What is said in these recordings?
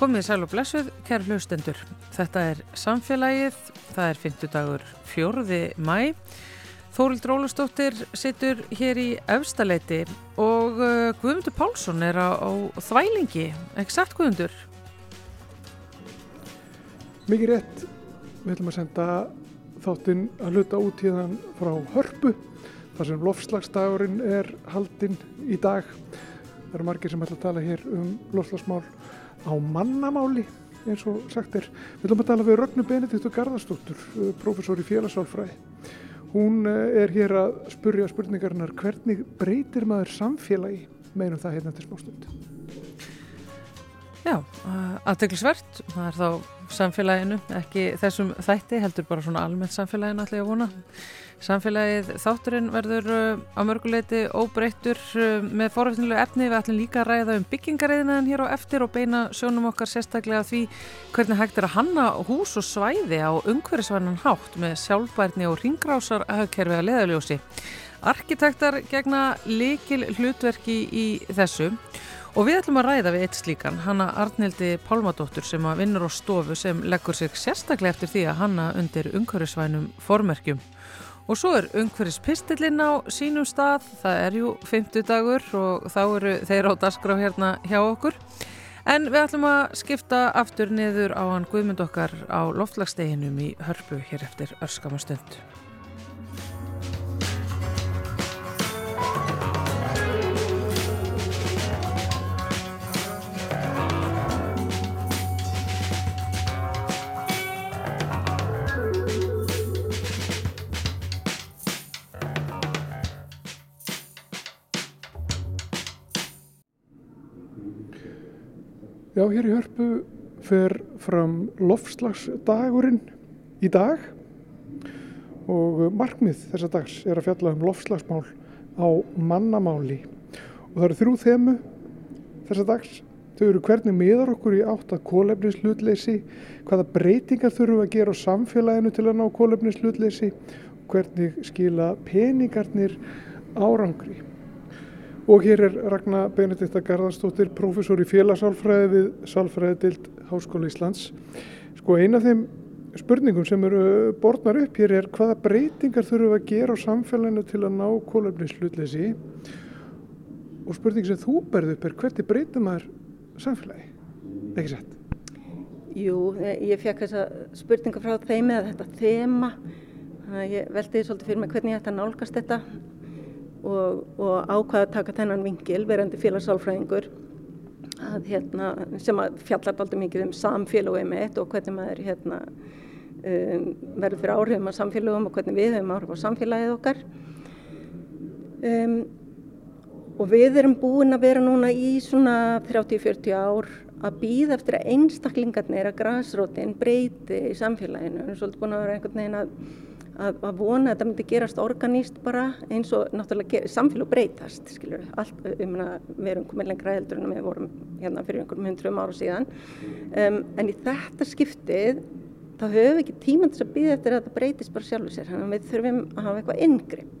Komið sæl og blessuð, kæra hlustendur. Þetta er samfélagið, það er 50 dagur 4. mæ. Þórild Rólustóttir situr hér í efstaleiti og uh, Guðmundur Pálsson er á, á þvælingi. Ekki satt Guðmundur? Mikið rétt, við ætlum að senda þáttinn að hluta út hérna frá Hörpu þar sem lofslagsdagurinn er haldinn í dag. Það eru margir sem ætla að tala hér um lofslagsmál á mannamáli eins og sagt er. Við ætlum að tala við Rögnu Benediktur Garðarstóttur, professor í félagsálfræði. Hún er hér að spurja spurningarnar hvernig breytir maður samfélagi meðnum það hérna til smástund. Já, aðteglisvert. Það er þá samfélaginu, ekki þessum þætti, heldur bara svona almennt samfélaginu allir að vona. Samfélagið þátturinn verður á mörguleiti óbreyttur með foröfnilegu efni. Við ætlum líka að ræða um byggingareiðinaðan hér á eftir og beina sjónum okkar sérstaklega því hvernig hægt er að hanna hús og svæði á umhverfisvarnan hátt með sjálfbærni og ringrásar aðkerfi að leðaljósi. Arkitektar gegna likil hlutverki í þessu og við ætlum að ræða við eitt slíkan, hanna Arnildi Pálmadóttur sem að vinnur á stofu sem leggur sig sérstaklega eftir því að hanna undir umhverfisvænum formerkjum. Og svo er umhverfispistillinn á sínum stað, það er jú 50 dagur og þá eru þeir á dasgrá hérna hjá okkur. En við ætlum að skipta aftur niður á hann Guðmund okkar á loftlagsdeginum í Hörpu hér eftir örskamastund. Já, hér í Hörpu fer fram lofslagsdagurinn í dag og markmið þessa dags er að fjalla um lofslagsmál á mannamáli og það eru þrjú þemu þessa dags. Þau eru hvernig miðar okkur í átt að kólefnishlutleysi, hvaða breytingar þurfum að gera á samfélaginu til að ná kólefnishlutleysi og hvernig skila peningarnir árangri. Og hér er Ragnar Benedikta Garðarstóttir, professor í félagsálfræði við Sálfræðidild Háskóla Íslands. Sko eina af þeim spurningum sem eru borðnar upp hér er hvaða breytingar þurfum að gera á samfélaginu til að ná kólefnishlutleysi og spurning sem þú berði upp er hvernig breytum maður samfélagi? Ekki sett? Jú, ég fekk þessa spurninga frá þeim eða þetta þema. Þannig að ég veldi svolítið fyrir mig hvernig ég ætti að nálgast þetta og, og ákvaða að taka þennan vingil verandi félagsálfræðingur hérna, sem að fjallar alltaf mikið um samfélagum eitt og hvernig maður hérna, um, verður fyrir áhrifum á samfélagum og hvernig við höfum áhrif á samfélagið okkar. Um, og við erum búin að vera núna í svona 30-40 ár að býða eftir að einstaklingarnir að græsrótin breyti í samfélaginu. Við erum svolítið búin að vera einhvern veginn að að, að vona að þetta myndi gerast organíst bara eins og náttúrulega samfélag breytast, skilur, allt, um að við erum komið lengra heldur en við vorum hérna fyrir einhverjum hundrum ára síðan. Um, en í þetta skiptið þá höfum við ekki tíman til að býða eftir að þetta breytist bara sjálfur sér, þannig að við þurfum að hafa eitthvað yngripp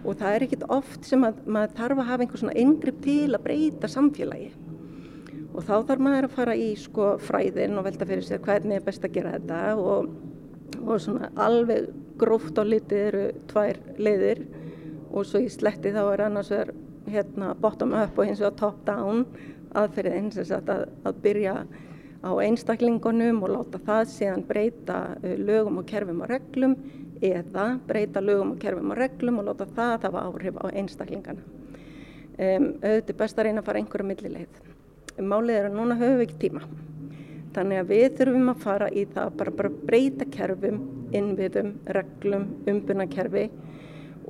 og það er ekkit oft sem að maður þarf að hafa einhver svona yngripp til að breyta samfélagi. Og þá þarf maður að fara í sko fræðin og velta fyrir sér hvernig er best að gera þetta og og svona alveg gróft á litið eru tvær leiðir og svo í sletti þá er annars vegar hérna bottom up og hins vegar top down aðferðin sem sagt að, að byrja á einstaklingunum og láta það síðan breyta uh, lögum og kerfum og reglum eða breyta lögum og kerfum og reglum og láta það hafa áhrif á einstaklingana. Um, auðvitað best að reyna að fara einhverja millileið. Málið er að núna höfum við ekki tíma. Þannig að við þurfum að fara í það bara, bara breyta kerfum, innviðum, reglum, umbunarkerfi.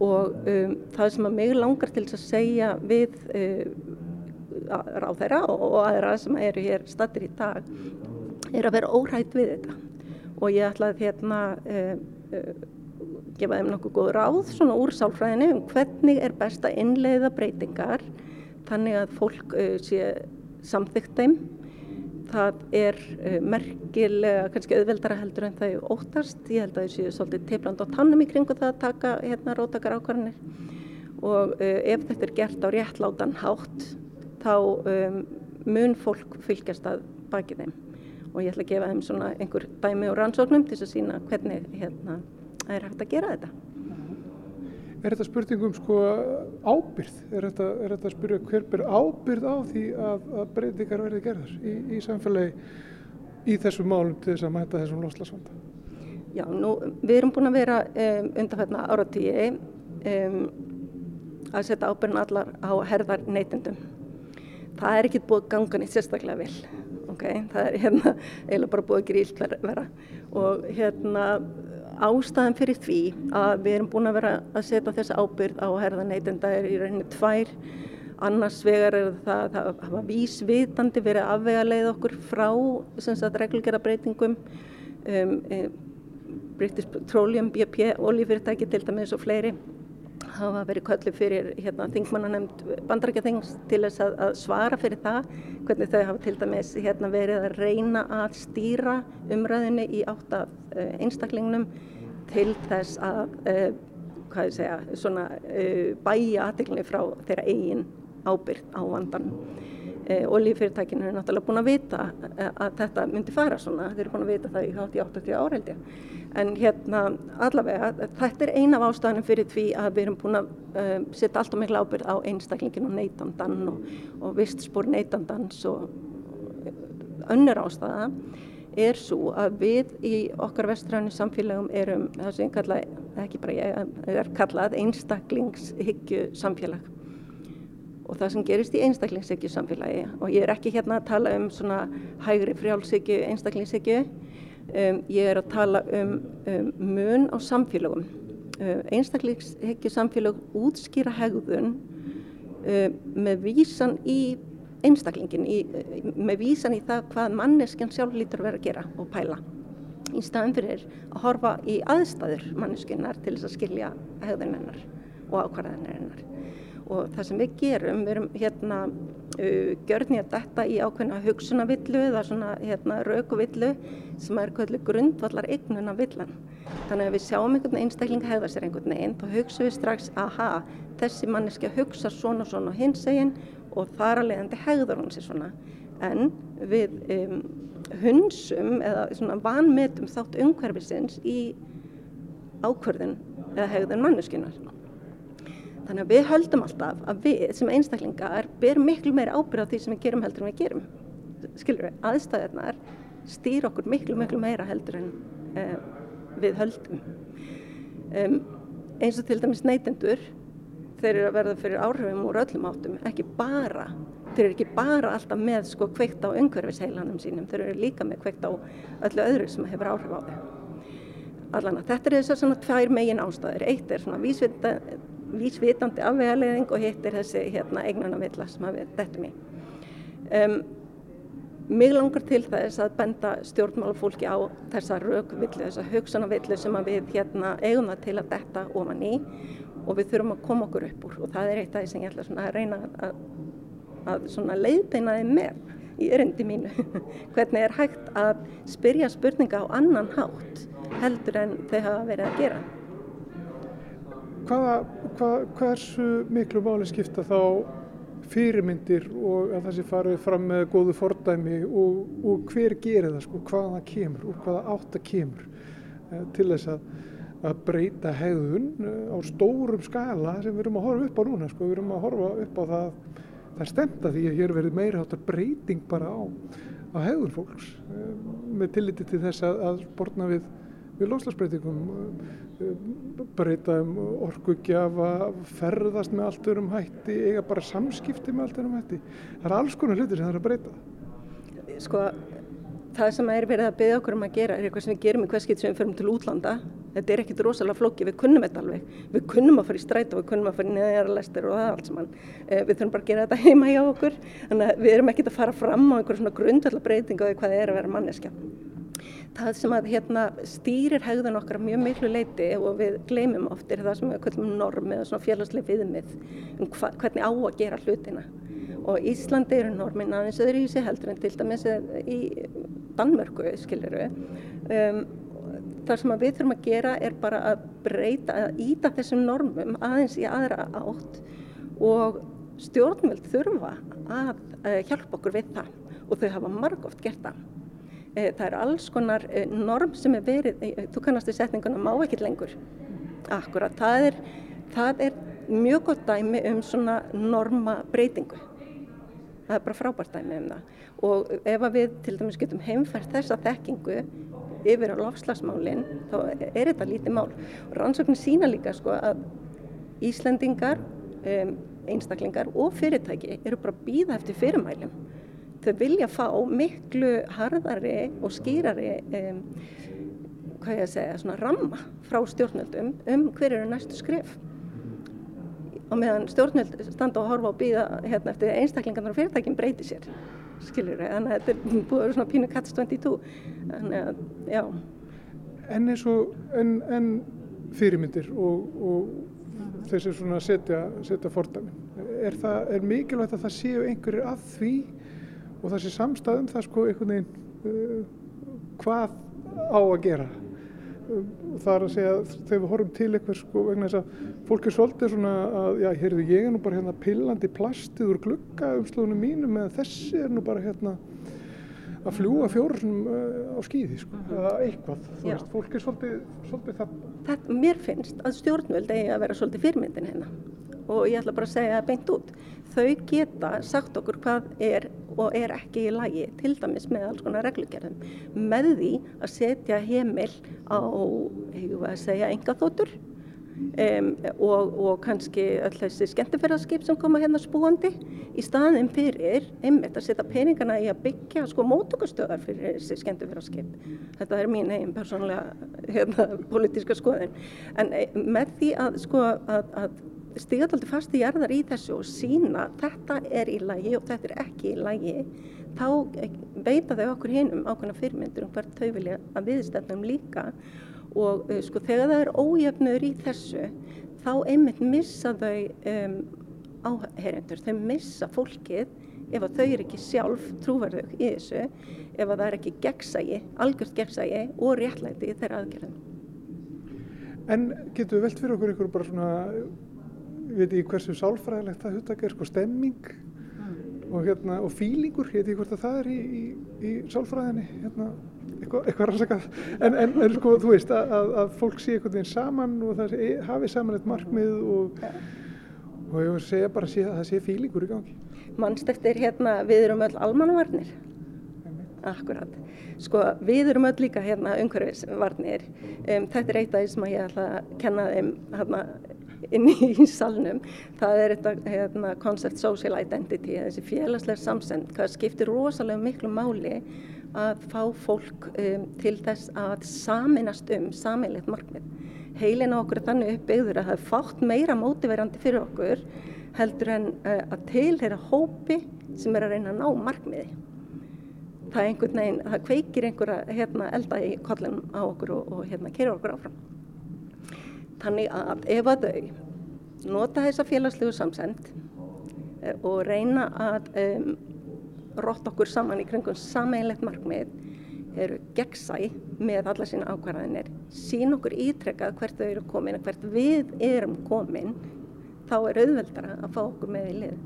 Og um, það sem að mig langar til að segja við uh, ráð þeirra og aðra sem eru hér stattir í dag er að vera órætt við þetta. Og ég ætla að hérna uh, uh, gefa þeim nokkuð góð ráð svona úr sálfræðinu um hvernig er best að innleiða breytingar þannig að fólk sé samþygt þeim það er uh, merkilega kannski auðveldara heldur en það er óttast. Ég held að það séu svolítið tefland á tannum í kringu það að taka hérna rótakar ákvarðanir og uh, ef þetta er gert á réttlátan hátt þá um, mun fólk fylgjast að baki þeim og ég ætla að gefa þeim svona einhver dæmi og rannsóknum til að sína hvernig hérna er hægt að gera þetta. Er þetta spurningum sko ábyrð? Er þetta, er þetta spyrja hver ber ábyrð á því að, að breytingar verði gerðar í, í samfélagi í þessum málum til þess að mæta þessum loslasvanda? Já, nú, við erum búin að vera um, undanfætna áratíi um, að setja ábyrðin allar á herðar neytendum. Það er ekki búið ganga nýtt sérstaklega vel. Okay? Það er hérna eiginlega bara búið að gera ílt vera og hérna ástæðan fyrir því að við erum búin að vera að setja þessa ábyrð á herða neytenda er í rauninni tvær. Annars vegar er það að hafa vísvitandi verið að afvega leið okkur frá reglgjara breytingum um, e, British Petroleum, BP, oljufyrirtæki til dæmis og fleiri hafa verið köllu fyrir hérna, þingmannanemnd bandarækjathings til þess að, að svara fyrir það hvernig þau hafa til dæmis hérna, verið að reyna að stýra umræðinni í átt af uh, einstaklingnum til þess að uh, segja, svona, uh, bæja aðdeglunni frá þeirra eigin ábyrg á vandan. Oljufyrirtækinu er náttúrulega búin að vita að þetta myndi fara svona, þeir eru búin að vita það í 80 áreildi en hérna allavega þetta er eina af ástæðanum fyrir því að við erum búin að setja allt og miklu ábyrð á einstaklingin og neytandan og, og vistspór neytandans og önnur ástæða er svo að við í okkar vestræðinu samfélagum erum það sem kalla, ekki bara ég, er kallað einstaklingshyggju samfélag og það sem gerist í einstaklingshyggju samfélagi og ég er ekki hérna að tala um svona hægri frjálshyggju einstaklingshyggju Um, ég er að tala um, um mun á samfélagum. Uh, Einstakleikshyggju samfélag útskýra hegðun uh, með vísan í einstaklingin, í, með vísan í það hvað manneskjan sjálf lítur að vera að gera og pæla. Í staðin fyrir að horfa í aðstæður manneskinnar til þess að skilja hegðun hennar og ákvarðanir hennar. Og það sem við gerum, við erum hérna uh, gjörni að detta í ákveðna hugsunavillu eða svona hérna raukuvillu sem er grundvallar eignuna villan. Þannig að við sjáum einhvern einstakling hegða sér einhvern veginn, þá hugsaum við strax, aha, þessi manneski hugsa svona svona hins eginn og þar að leiðandi hegður hún sér svona. En við um, hunsum eða svona vanmetum þátt umhverfisins í ákvörðin eða hegðun manneskunar. Þannig að við höldum alltaf að við sem einstaklingar ber miklu meiri ábyrð á því sem við gerum heldur en við gerum. Skilur við, aðstæðirnar stýr okkur miklu, miklu meira heldur en uh, við höldum. Um, eins og til dæmis neytendur, þeir eru að verða fyrir áhrifum úr öllum áttum, ekki bara, þeir eru ekki bara alltaf með sko kveikt á umhverfisheilanum sínum, þeir eru líka með kveikt á öllu öðru sem hefur áhrif á þau. Allan að þetta er þess að svona tvær megin ástæður. Eitt er svona vísvita, vísvitandi afvegaleðing og hitt er þessi hérna, eignunavilla sem við dettum í. Um, mig langar til þess að benda stjórnmálafólki á þessa raukvillu, þessa hugsunavillu sem við hérna, eigum það til að detta ofan í og við þurfum að koma okkur upp úr og það er eitt af því sem ég ætla að reyna að, að leiðbeina þið með í öryndi mínu. Hvernig er hægt að spyrja spurninga á annan hátt heldur en þau hafa verið að gera hvaða, hvað, hversu miklu máli skipta þá fyrirmyndir og að það sé farið fram með góðu fordæmi og, og hver gerir það sko, hvaða kemur og hvaða átt að kemur til þess að, að breyta hegðun eh, á stórum skala sem við erum að horfa upp á núna sko, við erum að horfa upp á það það er stemt að því að hér verið meira áttar breyting bara á, á hegðun fólks eh, með tilliti til þess að, að borna við við loslasbreytingum breyta um orkugjafa ferðast með allt örum hætti eiga bara samskipti með allt örum hætti. Það er alls konar hlutir sem það er að breyta. Sko það sem er verið að byggja okkur um að gera er eitthvað sem við gerum í hverskitt sem við förum til útlanda þetta er ekkit rosalega flóki, við kunnum þetta alveg. Við kunnum að fara í stræt og við kunnum að fara í neðjara lestir og það allt saman. Eh, við þurfum bara að gera þetta heima hjá okkur. Þannig að við erum ekkit að fara fram á einhver svona grundvölda breyting á því hvað það er að vera manneskja. Það sem að hérna, stýrir hegðun okkar mjög miklu leiti og við gleymum oft er það sem við kallum norm eða svona félagsleg viðmið um hva, hvernig á að gera hlutina. Og Íslandi eru normin aðeins öðru í sig heldur en til dæmis í Danmörku skiliru um, það sem við þurfum að gera er bara að breyta, að íta þessum normum aðeins í aðra átt og stjórnvöld þurfa að uh, hjálpa okkur við það og þau hafa margóft gert það. E, það er alls konar e, norm sem er verið, þú kannast í setninguna má ekkert lengur. Akkurat, það er, það er mjög gott dæmi um svona norma breytingu. Það er bara frábært dæmi um það. Og ef við til dæmis getum heimfært þessa þekkingu yfir á lofslagsmálinn, þá er þetta lítið mál. Og rannsóknir sína líka sko að Íslendingar, um, einstaklingar og fyrirtæki eru bara býða eftir fyrirmælum þau vilja fá miklu harðari og skýrari um, hvað ég að segja, svona ramma frá stjórnöldum um hver eru næstu skrif og meðan stjórnöld standa og horfa og býða hérna eftir einstaklingarnar og fyrirtækjum breyti sér skiljur þannig að þetta er búið að vera svona pínu katts 22 þannig að, já. En eins og, en, en fyrirmyndir og, og þessi svona setja, setja fordæmin er, er mikilvægt að það séu einhverjir að því og það sé samstæðum það sko einhvern veginn uh, hvað á að gera það er að segja þegar við horfum til eitthvað sko vegna þess að fólk er svolítið svona að já, heyrðu ég er nú bara hérna pillandi plastið úr glugga umslóðunum mínum eða þessi er nú bara hérna að fljúa fjórnum uh, á skýði sko, uh -huh. eða eitthvað, þú já. veist, fólk er svolítið, svolítið það. það. Mér finnst að stjórnvöld eigi að vera svolítið fyrmyndin hérna og ég ætla bara að segja beint út þau geta sagt okkur hvað er og er ekki í lagi til dæmis með alls konar reglugjörðum með því að setja heimil á, hefur að segja, enga þóttur um, og, og kannski öll þessi skemmtifæraskip sem koma hérna spúandi í staðin fyrir einmitt að setja peningana í að byggja sko mótökustöðar fyrir þessi skemmtifæraskip þetta er mín eigin persónlega hérna, politíska skoðin en eh, með því að sko að, að stiga alltaf fast í jarðar í þessu og sína þetta er í lagi og þetta er ekki í lagi. Þá veita þau okkur hinnum ákveðna fyrirmyndur um hvert þau vilja að viðstættum líka. Og uh, sko þegar það er ójöfnur í þessu þá einmitt missa þau um, áherendur, þau missa fólkið ef að þau eru ekki sjálf trúverðug í þessu, ef að það er ekki gegnsægi, algjörst gegnsægi og réttlæti þeirra aðgerðum. En getur við velt fyrir okkur ykkur bara svona veit ég hversu sálfræðilegt það huttak er sko stemming mm. og, hérna, og fílingur, ég veit ég hvort að það er í, í, í sálfræðinni hérna, eitthvað, eitthvað rannsakað en, en, en sko þú veist að, að, að fólk sé einhvern veginn saman og það sé, hafi saman eitt markmið og, og ég vil segja bara að það sé fílingur í gangi Mannst eftir hérna við erum öll almanvarnir Akkurat. Sko við erum öll líka hérna umhverfisvarnir. Um, þetta er eitt af því sem ég ætla að kenna þeim hérna inn í salnum. Það er þetta hérna, concept social identity þessi félagslega samsend. Hvað skiptir rosalega miklu máli að fá fólk um, til þess að saminast um samilegt markmið. Heilin á okkur er þannig uppbyggður að það er fátt meira mótiverandi fyrir okkur heldur en uh, að tilhera hópi sem er að reyna að ná markmiði. Það er einhvern veginn, það kveikir einhverja hérna, elda í kollin á okkur og, og hérna keira okkur áfram Þannig að ef að þau nota þessa félagslegu samsend eh, og reyna að um, rotta okkur saman í kringum sameinlegt markmið eru gegnsæ með alla sína ákvarðanir, sín okkur ítrekkað hvert þau eru komin og hvert við erum komin, þá er auðveldara að fá okkur með í lið.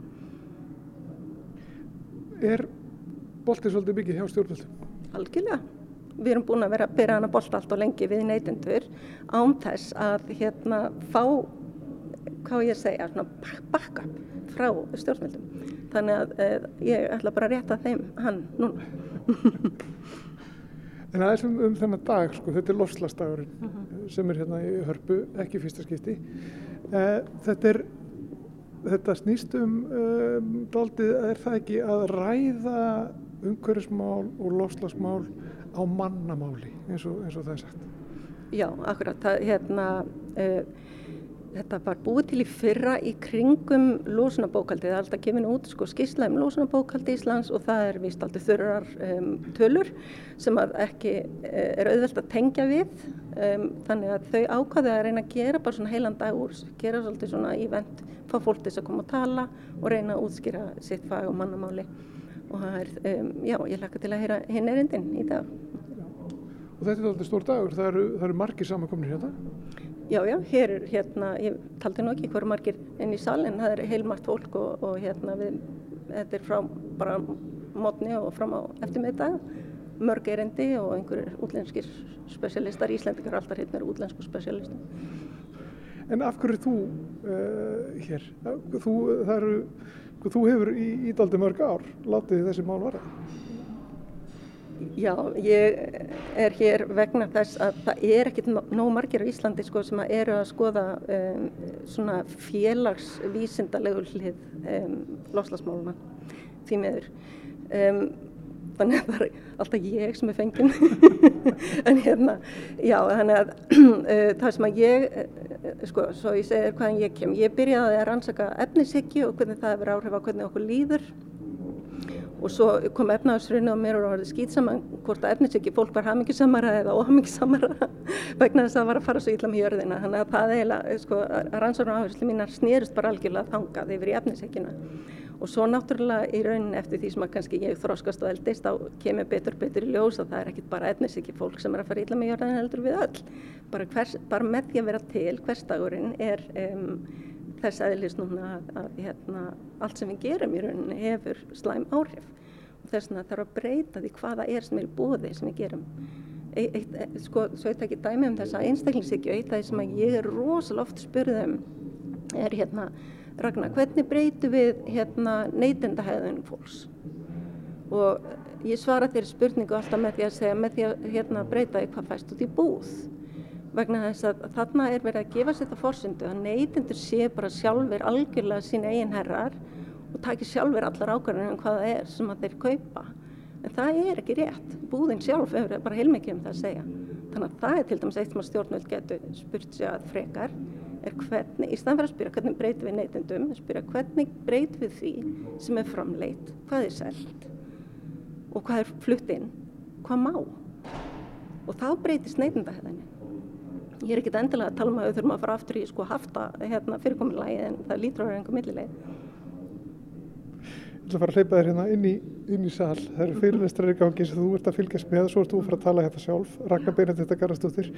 Er boltið svolítið mikið hjá stjórnvöldum? Algjörlega við erum búin að vera að byrja hana bolt allt og lengi við neytendur án þess að hérna fá hvað ég segja, svona bakka frá stjórnvöldum þannig að eh, ég ætla bara að rétta þeim hann núna En aðeins um, um þennan dag sko, þetta er lofslastagurinn uh mhm. -huh. sem er hérna í hörpu, ekki fyrsta skipti eh, þetta er þetta snýst um, um daldið er það ekki að ræða umhverfismál og lofslagsmál á mannamáli eins og, eins og það er sagt. Já, akkurat. Það, hérna, uh, þetta var búið til í fyrra í kringum lósunabókaldið. Það er alltaf kemur út sko, skísla um lósunabókaldi Íslands og það er vist alltaf þurrar um, tölur sem ekki uh, er auðvelt að tengja við. Um, þannig að þau ákvaði að reyna að gera bara svona heilan dag úr, gera svolítið svona ívent, fá fólk til að koma og tala og reyna að útskýra sitt fag og mannamáli og það er, um, já, ég hlakka til að heyra hinn erindin í dag. Já. Og þetta er alltaf stór dagur, það eru, það eru margir samankomnir hérna? Já, já, hér er hérna, ég taldi nú ekki hverju margir inn í salin, það er heilmart fólk og, og hérna við, þetta er frá bara mótni og fram á eftirmiðdag mörg erindi og einhverjir útlenskir spesialistar, Íslandingar alltaf hérna eru útlensku spesialistum. En af hverju þú uh, hér? Þú, eru, þú hefur í ídaldi mörg ár látið þessi mál vara? Já, ég er hér vegna þess að það er ekkit nóg margir á Íslandi sko, sem eru að skoða um, svona félagsvísindalegu hlið um, loslasmáluna því meður. Um, þannig að það er alltaf ég sem er fenginn en hérna, já, þannig að uh, það sem að ég uh, sko, svo ég segir hvaðan ég kem. Ég byrjaði að rannsaka efnishyggju og hvernig það hefur áhrif á hvernig okkur líður og svo kom efnaðarsrunni á mér og það var skýtsaman hvort að efnishyggju fólk var hamingisamara eða óhamingisamara vegna þess að það var að fara svo ílla með jörðina. Þannig að það eiginlega, sko, rannsóknar áherslu mínar snýrist bara algjörlega þangað yfir í efnishyggjuna. Og svo náttúrulega í rauninni eftir því sem að kannski ég þróskast og eldist þá kemur betur betur í ljós að það er ekkit bara etnis ekki fólk sem er að fara ítla með jörðan heldur við öll. Bara, hvers, bara með því að vera til hverstagurinn er um, þess aðeins núna að, að hérna, allt sem við gerum í rauninni hefur slæm áhrif og þess vegna þarf að breyta því hvaða er sem er búið sem við gerum e, eitt, e, sko, svo eitt ekki dæmi um þessa einstaklingsíkju eitt af því sem ég er rosalega oft spurðum er hérna Ragnar, hvernig breytu við hérna, neytendahæðun fólks? Og ég svara þér spurningu alltaf með því að segja með því að hérna, breyta því hvað fæst út í búð. Vegna þess að þarna er verið að gefa sér þetta fórsyndu að neytendur sé bara sjálfur algjörlega sín eigin herrar og taki sjálfur allar ákvarðanir um hvaða er sem að þeir kaupa. En það er ekki rétt. Búðin sjálf hefur bara heilmikið um það að segja. Þannig að það er til dæmis eitt sem að stjórnvöld getur spurt sig að frekar er hvernig, í staðan fyrir að spyrja hvernig breytum við neytendum, spyrja hvernig breytum við því sem er framleitt, hvað er selt og hvað er flutt inn, hvað má. Og þá breytist neytendahæðinni. Ég er ekkit endilega að tala um að við þurfum að fara aftur í sko hafta hérna, fyrirkomulægi en það lítur á einhver millileg. Ég ætla að fara að hleypa þér hérna inn í, inn í sal. Það eru fyrirlestrar í gangi sem þú ert að fylgjast með. Svo ert þú að fara að tala hérna sjálf. Raka Benedikta Garðarsdóttir,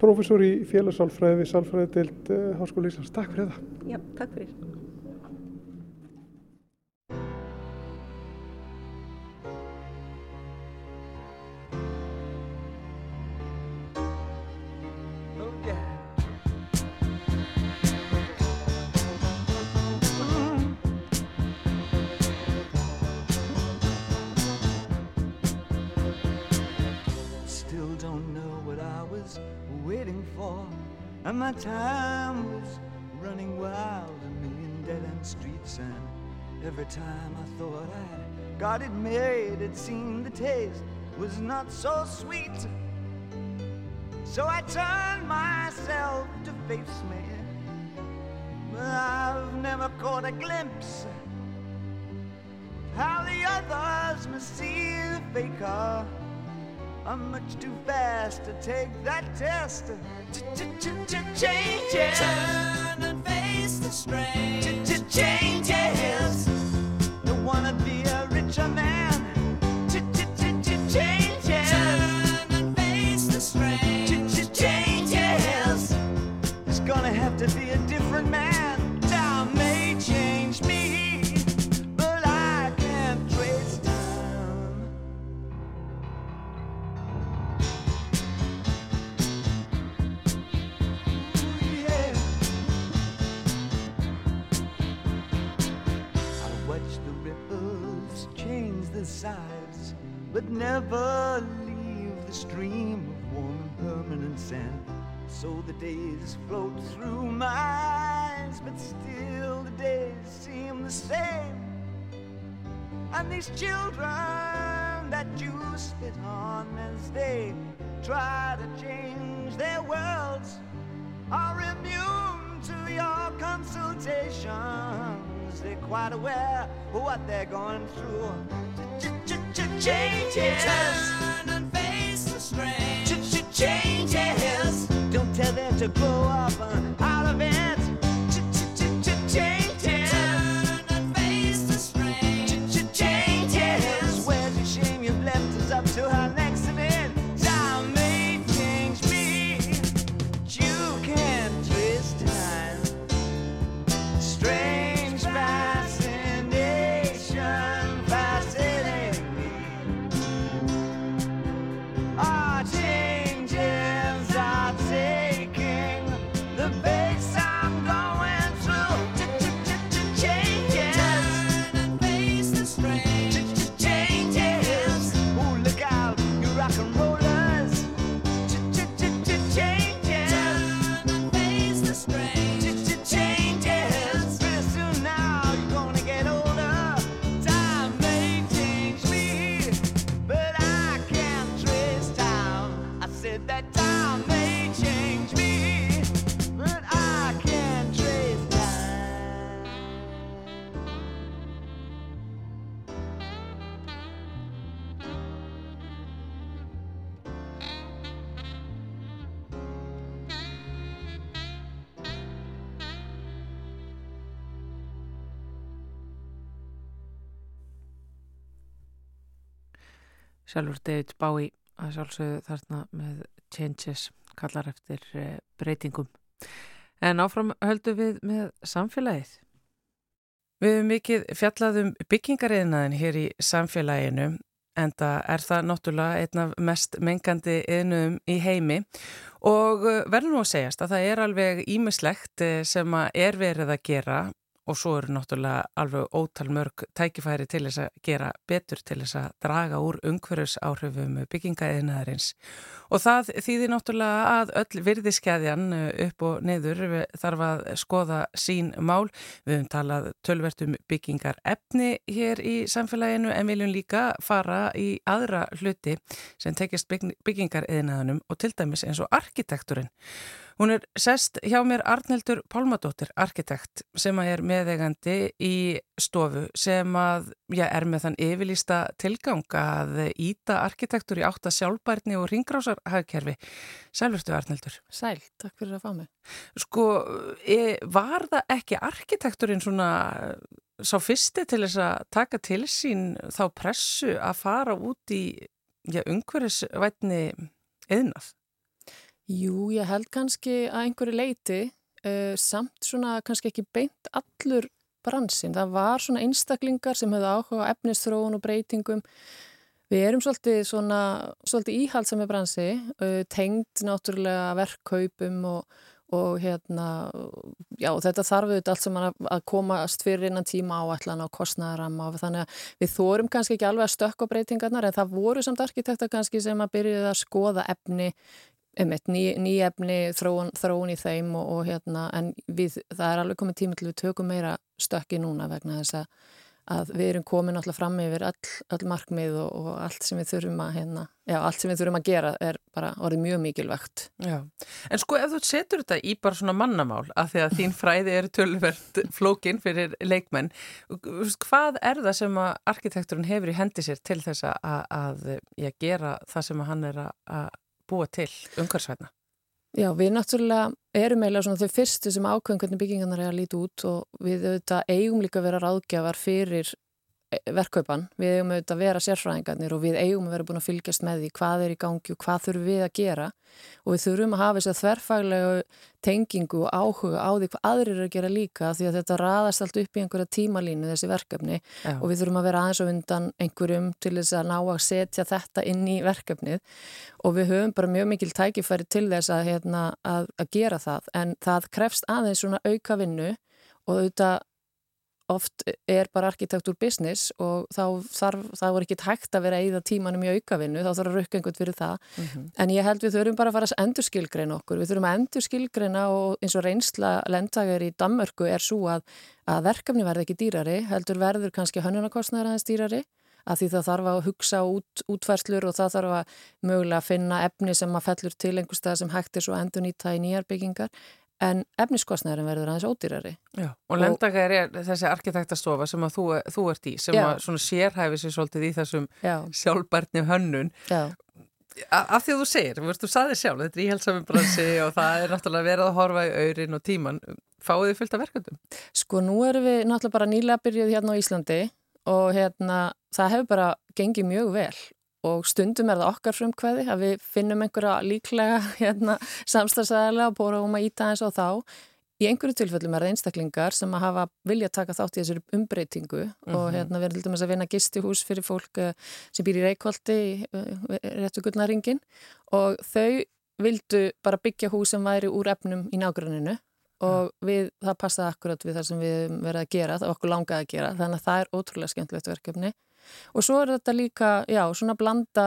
professor í félagsálfræði við Sálfræði deild uh, Háskóli Íslands. Takk fyrir það. Já, takk fyrir. Time was running wild, a million dead end streets. And every time I thought I'd got it made, it seemed the taste was not so sweet. So I turned myself to face me. But I've never caught a glimpse of how the others must see the faker. I'm much too fast to take that test. Changes. Turn and face the strain. Changes. Don't wanna be a richer man. Changes. Turn and face the strain. Changes. It's gonna have to be a different man. Sides, but never leave the stream of warm and permanent sand. So the days float through my eyes, but still the days seem the same. And these children that you spit on as they try to change their worlds are immune to your consultations. They're quite aware of what they're going through. Changes. Turn and face the strange. Changes. Don't tell them to grow up uh, Sjálfur David Bowie að sjálfsögðu þarna með changes kallar eftir eh, breytingum. En áfram höldum við með samfélagið. Við hefum mikið fjallaðum byggingariðnaðin hér í samfélaginu en það er það náttúrulega einn af mest mengandi yðnum í heimi og eh, verður nú að segjast að það er alveg ímislegt eh, sem að er verið að gera og svo eru náttúrulega alveg ótal mörg tækifæri til þess að gera betur til þess að draga úr umhverjus áhrifum byggingaðinaðarins og það þýðir náttúrulega að öll virðiskeiðjan upp og niður þarf að skoða sín mál. Við höfum talað tölvert um byggingar efni hér í samfélaginu en viljum líka fara í aðra hluti sem tekist byggingaðinaðunum og til dæmis eins og arkitekturinn. Hún er sest hjá mér Arneldur Pálmadóttir, arkitekt, sem að er meðegandi í stofu sem að, já, er með þann yfirlýsta tilgang að íta arkitektur í átta sjálfbærni og ringrásarhagkerfi. Sælverstu Arneldur. Sæl, takk fyrir að fá mig. Sko, e, var það ekki arkitekturinn svona sá fyrsti til þess að taka til sín þá pressu að fara út í, já, umhverfisvætni eðnað? Jú, ég held kannski að einhverju leiti uh, samt svona kannski ekki beint allur bransin. Það var svona einstaklingar sem hefði áhuga á efnisþróun og breytingum. Við erum svolítið svona, svolítið íhaldsam með bransi, uh, tengd náttúrulega verkkaupum og, og hérna, já þetta þarf auðvitað allt sem að, að komast fyrir innan tíma áætlan á kostnæðaramma og þannig að við þórum kannski ekki alveg að stökka breytingarnar en það voru samt arkitekta kannski sem að byrjuði að skoða efni um eitt ný, ný efni, þróun, þróun í þeim og, og hérna, en við, það er alveg komið tími til við tökum meira stökki núna vegna þess að, að við erum komin alltaf fram yfir all, all markmið og, og allt sem við þurfum að hérna, já, allt sem við þurfum að gera er bara orðið mjög mikilvægt. Já, en sko ef þú setur þetta í bara svona mannamál að því að þín fræði er tölverð flókin fyrir leikmenn, hvað er það sem að arkitekturinn hefur í hendi sér til þess að, að já, gera það sem hann er að búa til umhverfsvætna? Já, við náttúrulega erum eiginlega svona þau fyrstu sem ákveðum hvernig byggingarnar er að líti út og við auðvitað eigum líka að vera ráðgjafar fyrir verkkaupan, við eigum auðvitað að vera sérfræðingarnir og við eigum að vera búin að fylgjast með því hvað er í gangi og hvað þurfum við að gera. Og við þurfum að hafa þess að þverfaglegu tengingu og áhuga á því hvað aðrir er að gera líka því að þetta raðast allt upp í einhverja tímalínu þessi verkefni. Já. og við þurfum að vera aðeins og undan einhverjum til þess að ná að setja þetta inn í verkefnið. Og við höfum bara mjög mikil tækifæri til þess að, hérna, að, að gera það. En það krefst aðeins svona auka vinnu og auðvitað oft er bara arkitektur business og þá þarf, það voru ekki hægt að vera eða tímanum í aukavinnu, þá þarf að rukka einhvern fyrir það, mm -hmm. en ég held við þurfum bara að fara að endur skilgreina okkur, við þurfum að endur skilgreina og eins og reynsla lendtagar í Danmörku er svo að, að verkefni verði ekki dýrari, heldur verður kannski hönnunarkostnæður aðeins dýrari, að því það þarf að hugsa út, útfærslur og það þarf að mögulega að finna efni sem að fellur til einhver stað sem hægt er svo endur nýta í nýjar byggingar en efniskostnæðurinn verður aðeins ódýrari. Já, og, Lendagar er þessi arkitektastofa sem að þú, þú ert í, sem já. að svona sérhæfi sér svolítið í þessum sjálfbarni hönnun. Já. Af því að þú segir, þú, þú saði sjálf, þetta er íhelsami bransi og það er náttúrulega verið að horfa í aurin og tíman. Fáðu þið fylgt af verkefnum? Sko nú erum við náttúrulega bara nýlega byrjuð hérna á Íslandi og hérna það hefur bara gengið mjög vel og stundum er það okkar frumkvæði að við finnum einhverja líklega hérna, samstagsæðilega og bórum að íta eins og þá. Í einhverju tilfellum er það einstaklingar sem að hafa vilja taka þátt í þessari umbreytingu mm -hmm. og mhm. hérna, við erum til dæmis að vinna gistihús fyrir fólk eh, sem býr í Reykjóldi eh, réttu gullnaringin og þau vildu bara byggja hús sem væri úr efnum í nágranninu og við, það passaði akkurat við það sem við verðum að gera, það var okkur langað að gera þannig að það er ótrúlega skemmtilegt verkefni og svo er þetta líka, já, svona blanda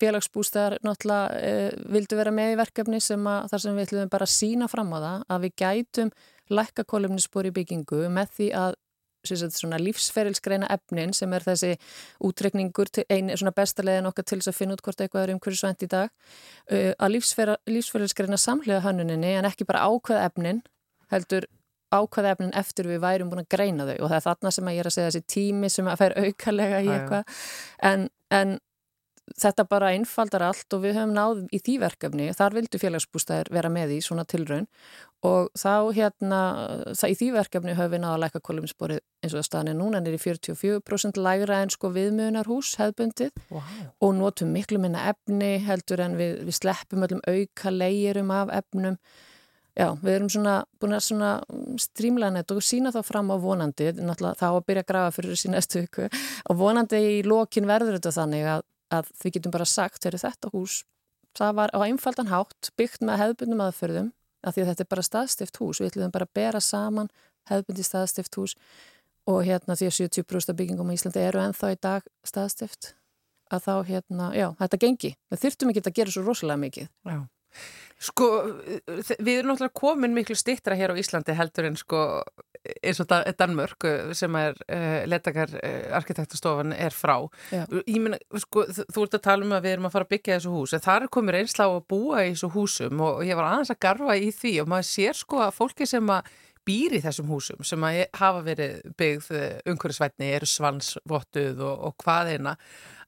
félagsbústæðar náttúrulega e, vildu vera með í verkefni sem að þar sem við ætlum bara að sína fram á það að við gætum lækka kolumnispor í byggingu með því að lífsferilsgreina efnin sem er þessi útrekningur, eini svona bestalegin okkar til þess að finna út hvort eitthvað er um hverju svent í dag, uh, að lífsferilsgreina samlega hönnuninni en ekki bara ákveða efnin, heldur ákvaða efnin eftir við værum búin að greina þau. Og það er þarna sem ég er að segja þessi tími sem að fær aukalega í eitthvað. En, en þetta bara einfaldar allt og við höfum náð í því verkefni, þar vildu félagsbústæðir vera með í svona tilraun. Og þá hérna, það, í því verkefni höfum við náða að læka koluminsborið eins og það staðin núna. Er í 44% lægra en sko viðmjöðunarhús hefðbundið. Wow. og notum miklu minna efni heldur en við, við sleppum öllum auka leiðirum af efnum Já, við erum svona búin að svona strímlega nett og sína þá fram á vonandi, náttúrulega þá að byrja að grafa fyrir þessi næstu viku og vonandi í lokin verður þetta þannig að, að við getum bara sagt, þegar þetta hús, það var á einfaldan hátt byggt með hefðbundum aðferðum af því að þetta er bara staðstift hús, við ætlum bara að bera saman hefðbundi staðstift hús og hérna því að 70% byggingum í Íslandi eru ennþá í dag staðstift að þá hérna, já, þetta gengi, við þyrtum ekki að gera svo rosalega mikið. Já. Sko, við erum náttúrulega komin miklu stittra hér á Íslandi heldur en sko eins og Danmörk sem er uh, letakar uh, arkitektastofan er frá. Já. Ég meina, sko, þú ert að tala um að við erum að fara að byggja þessu hús en það er komið reynsla á að búa í þessu húsum og ég var aðeins að garfa í því og maður sér sko að fólki sem að býr í þessum húsum sem að hafa verið byggð umhverfisvætni, eru svansvottuð og, og hvað eina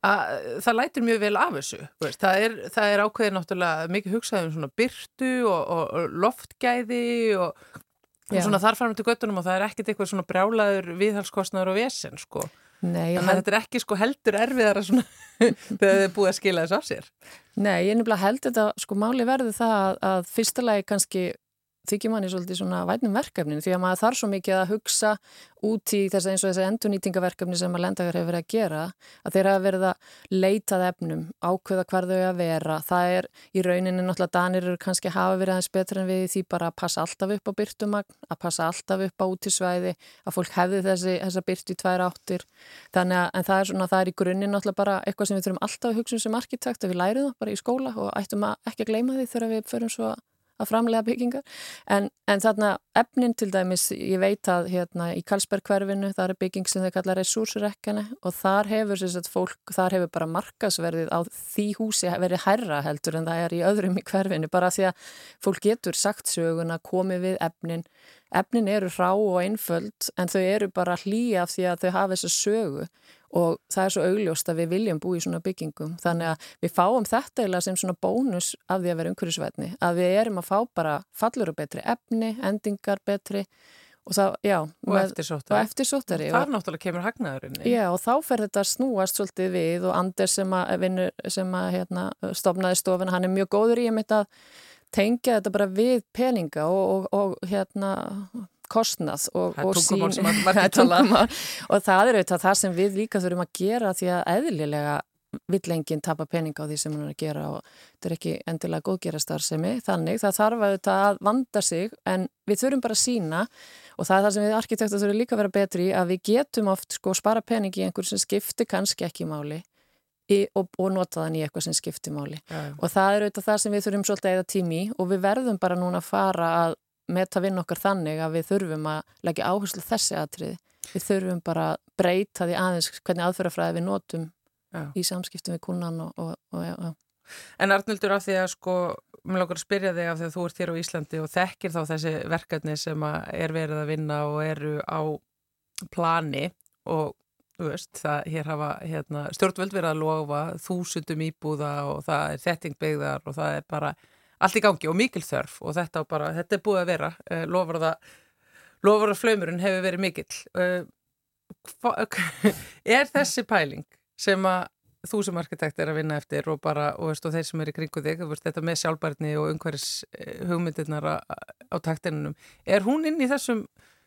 að það lætir mjög vel af þessu veist, það er, er ákveðið náttúrulega mikið hugsaðum svona byrtu og, og, og loftgæði og, og svona þarfram til göttunum og það er ekkit eitthvað svona brjálaður viðhalskostnaður og vesen sko. Nei, Þannig að held... þetta er ekki sko heldur erfiðara svona þegar þið er búið að skila þessu af sér. Nei, ég er nefnilega held þetta sko máli verði það að, að fyrstulega kannski þykir manni svolítið svona vætnum verkefnin því að maður þarf svo mikið að hugsa út í þess að eins og þessi endurnýtingaverkefni sem að lendakar hefur verið að gera að þeir hafa verið að leitað efnum ákveða hvar þau að vera. Það er í rauninni náttúrulega danir eru kannski hafa verið aðeins betur en við því bara að passa alltaf upp á byrtumagn, að passa alltaf upp á útisvæði, að fólk hefði þessi þessa byrtu í tvær áttir. Þannig að það er, svona, það er í grunninn náttúrulega bara eitthvað sem við þurfum alltaf að hugsa um sem arkitekt að við læriðum það bara í skóla og ættum að ekki að gleyma því þegar við förum svo að framlega byggingar. En, en þarna efnin til dæmis ég veit að hérna í Karlsberg-hverfinu það er bygging sem þeir kalla resursrekkjana og þar hefur sagt, fólk, þar hefur bara markasverðið á því húsi verið herra heldur en það er í öðrum í hverfinu bara því að fólk getur sagt söguna komið við efnin. Efnin eru rá og einföld en þau eru bara hlýja af því að þau hafa þessa sögu og það er svo augljóst að við viljum bú í svona byggingum. Þannig að við fáum þetta eða sem svona bónus af því að vera umhverjusvætni að við erum að fá bara fallur og betri efni, endingar betri. Og, það, já, og eftirsóttari, eftirsóttari. það er náttúrulega kemur hagnaðurinn já og þá fer þetta snúast svolítið við og Anders sem að, vinur, sem að hérna, stofnaði stofina hann er mjög góður í að tengja þetta bara við peninga og, og, og hérna kostnað og, og sín og það er auðvitað það sem við líka þurfum að gera því að eðlilega vill enginn tapa pening á því sem hann er að gera og þetta er ekki endilega góðgerastarðsemi þannig það þarf auðvitað að vanda sig en við þurfum bara að sína og það er það sem við arkitektur þurfum líka að vera betri að við getum oft sko spara pening í einhver sem skiptir kannski ekki máli í, og, og nota þann í eitthvað sem skiptir máli. Ja. og það er auðvitað það sem við þurfum svolítið eða tími og við verðum bara núna að fara að meta vinn okkar þannig að við þurfum að leggja áherslu þessi aðtrið. Við þurfum bara að breyta því aðeins hvernig aðferðafræði við notum já. í samskiptum við kunnan og, og, og já. En Arnildur af því að sko, mér lókar að spyrja þig af því að þú ert hér á Íslandi og þekkir þá þessi verkefni sem er verið að vinna og eru á plani og veist, það hér hafa hérna, stjórnvöld verið að lofa þúsundum íbúða og það er þettingbyggðar og það er bara allt í gangi og mikil þörf og þetta, bara, þetta er búið að vera uh, lofur það lofur að flaumurinn hefur verið mikill uh, hva, er þessi pæling sem að þú sem arkitekt er að vinna eftir og bara, og, veist, og þeir sem er í kringu þig, veist, þetta með sjálfbærni og umhverjus eh, hugmyndirnar á, taktinunum, er hún inn í þessum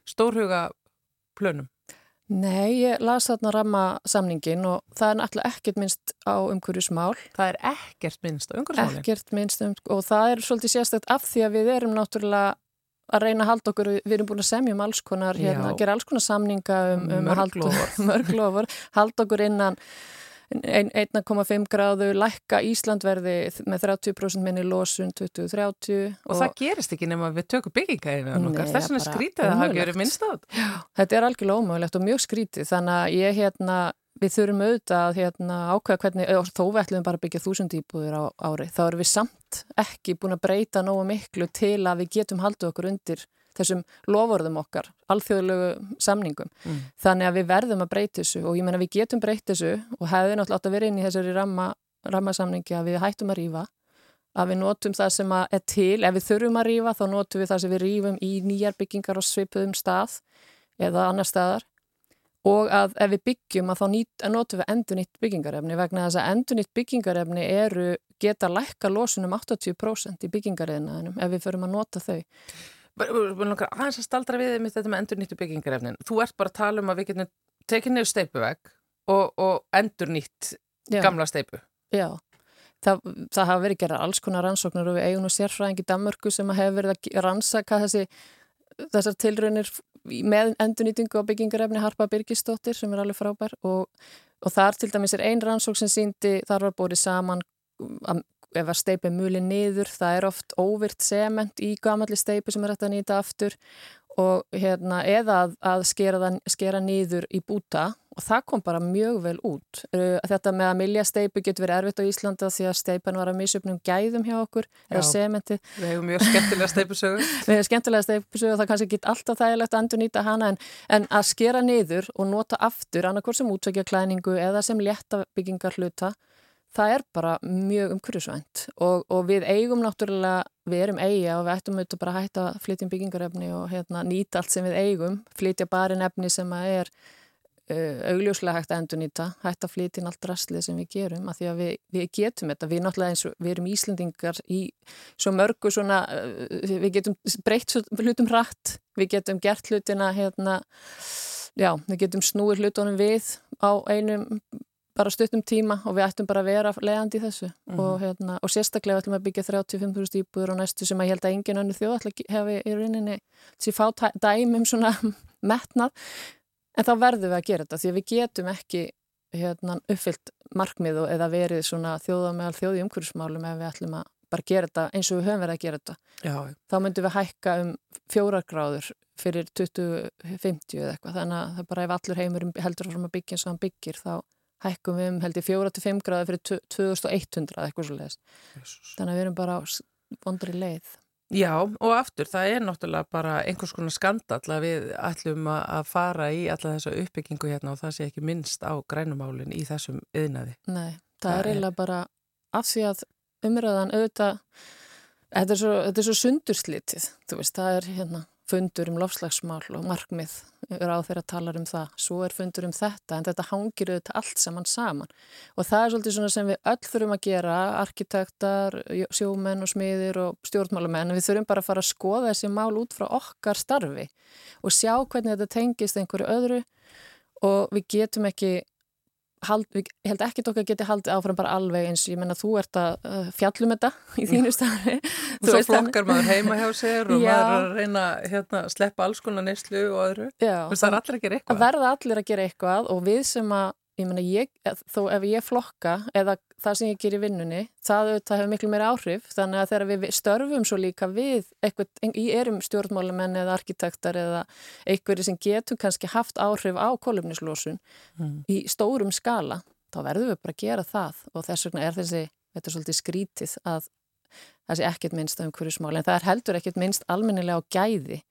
stórhuga plönum? Nei, ég las þarna ramma samningin og það er náttúrulega ekkert minnst á umhverjusmál. Það er ekkert minnst á umhverjusmálin? Ekkert minnst um, og það er svolítið sérstækt af því að við erum náttúrulega að reyna að halda okkur, við erum búin að semja um alls konar, hérna, gera alls konar samninga um, um mörglofur halda okkur innan 1,5 gráðu lækka Íslandverði með 30% minni losun 2030 og, og það gerist ekki nema við tökum byggingaðinu þess vegna skrítið að það hafi verið minnst á þetta. Þetta er algjörlega ómögulegt og mjög skrítið. Þannig að ég hérna við þurfum auðvitað að hérna, ákveða hvernig, þó við ætlum bara að byggja þúsund íbúðir á ári, þá erum við samt ekki búin að breyta nógu miklu til að við getum haldið okkur undir þessum lofórðum okkar, alþjóðlegu samningum. Mm. Þannig að við verðum að breyta þessu og ég menna við getum breyta þessu og hefði náttúrulega átt að vera inn í þessari ramma, rammasamningi að við hættum að rýfa, að við notum það sem er til, ef við þurfum að rýfa þá notum við það sem við rýfum í nýjar byggingar og svipuðum stað eða annar staðar og að ef við byggjum að þá nýt, notum við endur nýtt byggingarefni vegna þess að endur nýtt byggingarefni eru geta lækka losunum 80% í byggingarefnaðinum ef við förum að nota þau. Aðeins að staldra við þetta með endur nýttu byggingarefnin. Þú ert bara að tala um að við getum tekið nefn steipuvegg og, og endur nýtt gamla steipu. Já, það, það hafa verið gerað alls konar rannsóknar og við eigum nú sérfræðingi Danmörku sem hefur verið að rannsaka þessi þessar tilraunir með endurnýtingu á byggingarefni Harpa Birgisdóttir sem er alveg frábær og, og þar til dæmis er ein rannsók sem síndi þar var bórið saman ef að steipi mjöli niður, það er oft óvirt sement í gamalli steipi sem er hægt að nýta aftur og hérna eða að, að skera, það, skera niður í búta og það kom bara mjög vel út. Þetta með að milja steipu getur verið erfitt á Íslanda því að steipan var að misjöfnum gæðum hjá okkur eða sementi. Við hefum mjög skemmtilega steipusögu. Við hefum skemmtilega steipusögu og það kannski get alltaf þægilegt að endur nýta hana en, en að skera niður og nota aftur annarkor sem útvekja klæningu eða sem létta byggingar hluta það er bara mjög umhverjusvænt og, og við eigum náttúrulega, við erum eiga og við ættum auðvitað bara að hætta að flytja um byggingarefni og hérna, nýta allt sem við eigum, flytja bara nefni sem að er uh, augljóslega hægt að endur nýta, hætta að flytja inn allt rastlið sem við gerum, af því að við, við getum þetta, við náttúrulega eins og við erum Íslendingar í svo mörgu svona, við getum breytt hlutum hratt, við getum gert hlutina hérna, já, við getum snúið hlutunum við á einum bara stuttum tíma og við ættum bara að vera leiðandi í þessu mm. og, hérna, og sérstaklega ætlum við að byggja 35.000 íbúður og næstu sem að ég held að engin önnu þjóð hefði í rauninni þessi fá dæmum svona metnað en þá verðum við að gera þetta því að við getum ekki hérna, uppfyllt markmið eða verið svona þjóða meðal þjóði umhverfsmálum ef við ætlum að bara gera þetta eins og við höfum verið að gera þetta Já. þá myndum við hækka um fjórar fyrir 2050 eða eitthvað þannig að það bara ef allur heimur heldur að byggja eins og hann byggir þá hækkum við um held í 4-5 gráði fyrir 2100 eitthvað svo leiðist. Þannig að við erum bara vondri leið. Já og aftur það er náttúrulega bara einhvers konar skandall að við ætlum að fara í alla þessa uppbyggingu hérna og það sé ekki minnst á grænumálinn í þessum yðnaði. Nei, það, það er eiginlega bara af því að umræðan auðvitað, þetta er svo, svo sundurslitið, þú veist, það er hérna fundur um lofslagsmál og markmið. Ráð þeirra talar um það, svo er fundur um þetta en þetta hangir auðvitað allt saman saman. Og það er svolítið svona sem við öll þurfum að gera, arkitektar, sjómenn og smiðir og stjórnmálamenn. Við þurfum bara að fara að skoða þessi mál út frá okkar starfi og sjá hvernig þetta tengist einhverju öðru. Og við getum ekki hald, ég held ekki okkar geti haldið áfram bara alveg eins, ég menna þú ert að uh, fjallum þetta í þínu staði og svo flokkar maður heima hjá sér og já. maður að reyna að hérna, sleppa alls konar neyslu og öðru. Það er allir að gera eitthvað. að verða allir að gera eitthvað og við sem að ég meina, ég, þó ef ég flokka eða það sem ég ger í vinnunni það, það hefur miklu meira áhrif. Þannig að þegar við störfum svo líka við eitthvað, í erum stjórnmálumenn eða arkitektar eða einhverju sem getur kannski haft áhrif á kolumnislósun mm. í stórum skala þá verðum við bara að gera það. Og þess vegna er þessi, þetta er svolítið skrítið að það sé ekkert minnst af einhverju smáli en það er heldur ekkert minnst almennilega á gæði.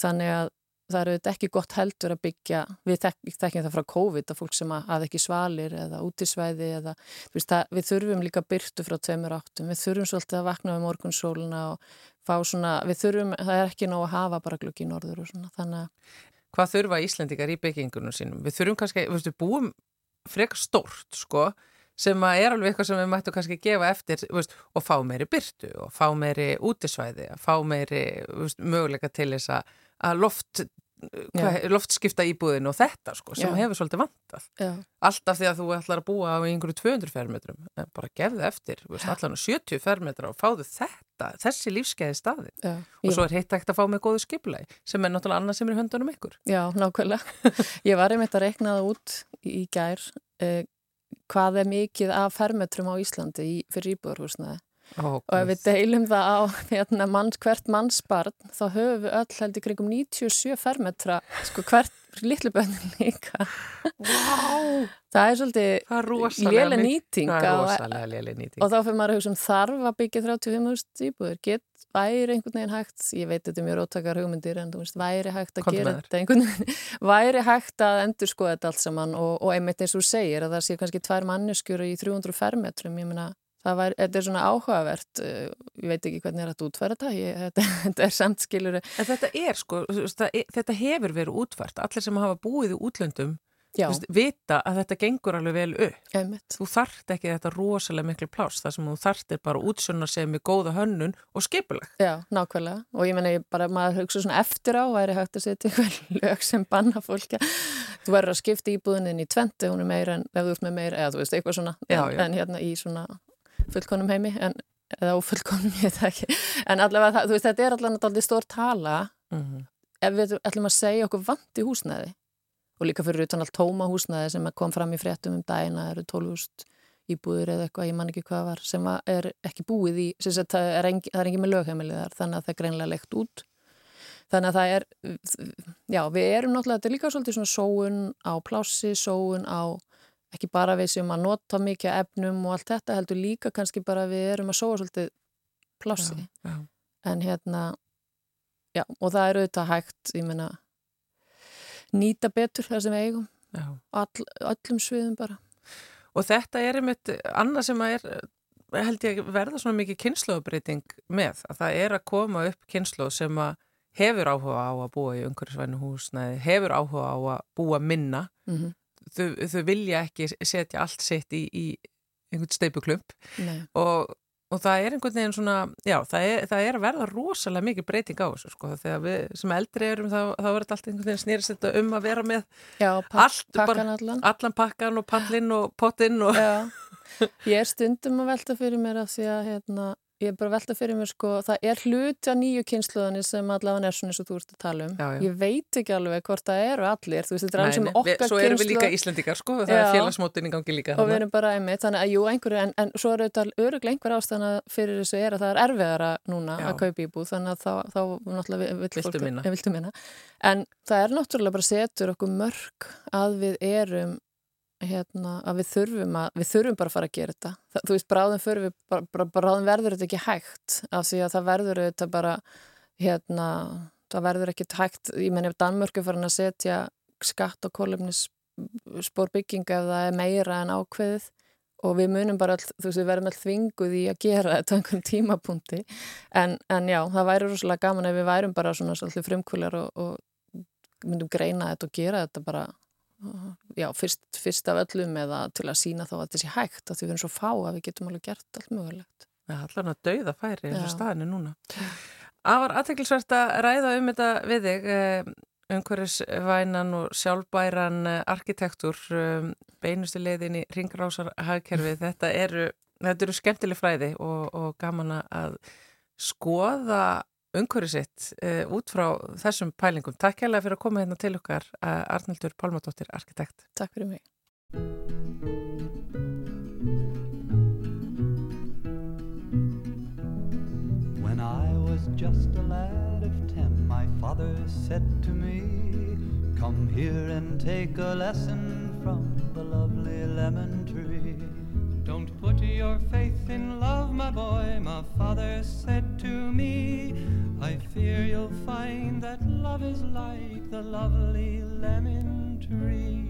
Þannig að það eru þetta ekki gott heldur að byggja, við þekkjum það frá COVID að fólk sem að ekki svalir eða útisvæði eða veist, það, við þurfum líka byrtu frá tveimur áttum, við þurfum svolítið að vakna við morgunsóluna og fá svona, við þurfum, það er ekki nóg að hafa bara glukki í norður og svona, þannig að Hvað þurfa Íslandikar í byggingunum sínum? Við þurfum kannski, við búum frekar stórt, sko, sem að er alveg eitthvað sem við mættum kannski gefa eftir veist, og fá meiri byrtu og fá meiri útisvæði, fá meiri veist, möguleika til þess að loft loftskipta íbúðin og þetta sko sem Já. hefur svolítið vantað. Alltaf því að þú ætlar að búa á einhverju 200 fermetrum bara gefðu eftir, allan 70 fermetra og fáðu þetta, þessi lífskeiði staði Já. og svo er heitt ekkert að fá með góðu skipulegi sem er náttúrulega annað sem er höndunum ykkur. Já, nákvæmlega. Ég var einmitt að rekna það út í gær eh, hvað er mikið af fermetrum á Íslandi í, fyrir íbúðarhúsnaði Ó, og ef við deilum það á hérna, manns, hvert mannsbarn þá höfum við öll held í kringum 97 fermetra sko hvert litlu bönnin líka. Wow. það er svolítið léle nýting og þá fyrir maður að hugsa um þarf að byggja 35.000 íbúður get væri einhvern veginn hægt ég veit þetta er mjög róttakar hugmyndir en þú veist væri hægt að Komdu gera þetta einhvern veginn? Væri hægt að endur skoða þetta allt saman og, og einmitt eins og þú segir að það sé kannski tvær manneskjur í 300 fermetrum ég meina það var, þetta er svona áhugavert uh, ég veit ekki hvernig er þetta útfæra þetta þetta, er samt skilur En þetta er sko, þetta hefur verið útfært. Allir sem hafa búið í útlöndum veist, vita að þetta gengur alveg vel upp. einmitt Þú þarft ekki þetta rosalega miklu pláss. Það sem þú þarft er bara útsjóna sem er góða hönnun og skipuleg. Já, nákvæmlega og ég menna ég bara, maður hugsa svona eftir á væri hægt að setja eitthvað lög sem banna fólki þú verður að skipta íbúðinin í tventi, hún er meira en ef þú ert með meira, eða þú veist, eitthvað svona Já, já. en hérna í svona fullkonum heimi en, eða ófullkonum, ég veit ekki. En allavega, það, þú veist, þetta er allavega stór tala. Mm ef við ætlum að segja okkur vant í húsnæði og líka fyrir utan allt tóma húsnæði sem kom fram í fréttum um dagina eru 12.000 íbúður eða eitthvað, ég man ekki hvað var sem er ekki búið í sem sagt, það er engin, er engin með lögheimilið þar þannig að það er greinlega leikt út. Þannig að það er já, við erum náttúrulega, þetta er líka svolítið svona sóun á plássi, sóun á ekki bara við sem að nota mikið efnum og allt þetta heldur líka kannski bara við erum að sóa svolítið plássi Já, já. en hérna já, og það er auðvitað hægt meina nýta betur það sem við eigum all, öllum sviðum bara Og þetta er einmitt annað sem að er held ég verða svona mikið kynnslóðbreyting með að það er að koma upp kynnslóð sem að hefur áhuga á að búa í umhverfisvænu húsnæði, hefur áhuga á að búa minna. mm -hmm. Þau, þau vilja ekki setja allt sitt í, í einhvern steipuklump og, og það er einhvern veginn svona, já, það er, það er að verða rosalega mikið breyting á þessu sko. Þegar við sem eldri erum þá, þá er þetta allt einhvern veginn snýrist þetta um að vera með já, allt, pakkan allan. allan pakkan og pallinn og pottinn og Já, ég er stundum að velta fyrir mér af því að hérna, ég er bara að velta fyrir mér sko, það er hluti að nýju kynsluðinni sem allavega er svona eins og þú ert að tala um Já, já. ég veit ekki alveg hvort það eru allir þú veist, þetta er nei, við- okkar Svo erum við líka Íslendingar sko, það er Já. félagsmótin í gangi líka og við þarna. erum bara einmitt, þannig að jú einhverju en, en svo er auðvitað öruglega einhver ástæðana fyrir þessu er að það er erfiðara núna að kaupa íbúð þannig að þá, þá náttúrulega Viltu fólk- eh, viltu minna en það er náttúrulega bara setur okkur mörg að við erum hérna, að við þurfum að við þurfum bara að fara að gera þetta. Það, þú veist, bráðum, við, bara, bráðum verður þetta ekki hægt af því að það verður þetta bara hérna, það verður ekki hægt. Ég menn ef Danmörk er farin að setja skatt og kólefnis spórbygginga ef það er meira en ákveðið og við munum bara, all, þú veist, við verðum all þvinguð í að gera þetta á einhverjum tímapunkti. En, en já, það væri rosalega gaman ef við værum bara svona svolítið frumkvölar og, og myndum greina þetta og gera þetta bara já, fyrst, fyrst af öllum eða til að sína þá að þetta sé hægt að því við erum svo fá að við getum alveg gert allt mögulegt Já, allan að dauða færi eins og staðinu núna. Afar aðteklisvert að ræða um þetta við þig, umhverfisvænan og sjálfbæran eh, arkitektur, um, beinustu leiðin í ringrásar hagkerfi. Þetta eru, þetta eru skemmtileg fræði og, og gaman að skoða umhverfið sitt uh, út frá þessum pælingum. Takk hérlega fyrir að koma hérna til okkar, uh, Arnildur Pálmadóttir, arkitekt. Takk fyrir mig When I was just a lad of ten, my father said to me, Come here and take a lesson from the lovely lemon tree. Don't put your faith in love, my boy, my father said to me. I fear you'll find that love is like the lovely lemon tree.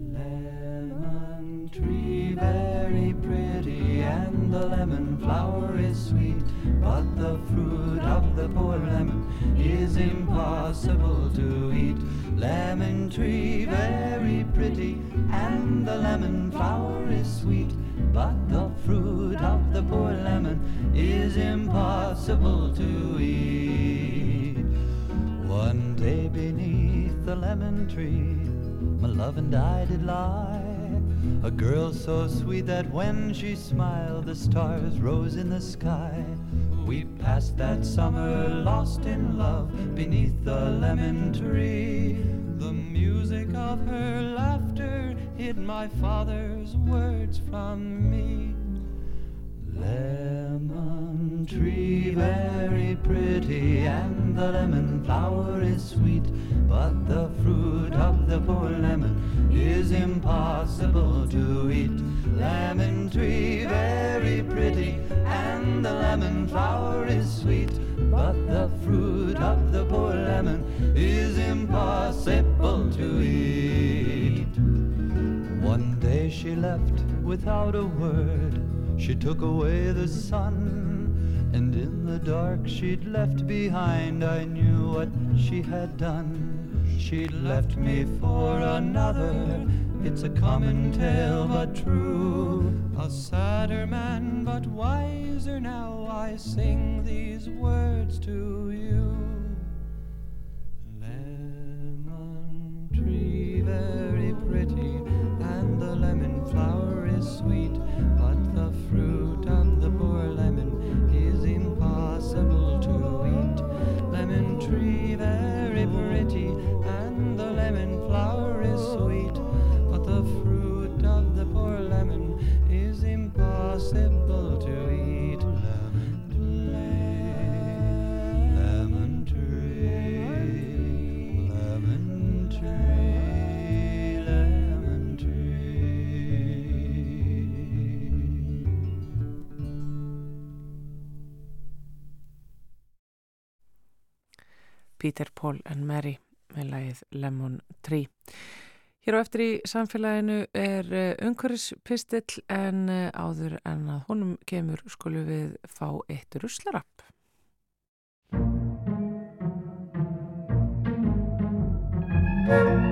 Lemon tree, very pretty, and the lemon flower is sweet. But the fruit of the poor lemon is impossible to eat. Lemon tree, very pretty, and the lemon flower is sweet. But the fruit of the poor lemon is impossible to eat. One day beneath the lemon tree, my love and I did lie. A girl so sweet that when she smiled, the stars rose in the sky. We passed that summer lost in love beneath the lemon tree. The music of her laughter hid my father's words from me. Lemon tree very pretty and the lemon flower is sweet but the fruit poor lemon. Is impossible to eat. Lemon tree very pretty and the lemon flower is sweet. But the fruit of the poor lemon is impossible to eat. One day she left without a word. She took away the sun, and in the dark she'd left behind, I knew what she had done. She'd left me for another, it's a common tale but true. A sadder man but wiser now, I sing these words to you. Lemon tree very pretty, and the lemon flower is sweet, but the fruit Peter, Paul and Mary með lagið Lemon Tree. Hér á eftir í samfélaginu er umhverfispistill en eh, áður en að honum kemur skulum við fá eitt ruslarapp. Þá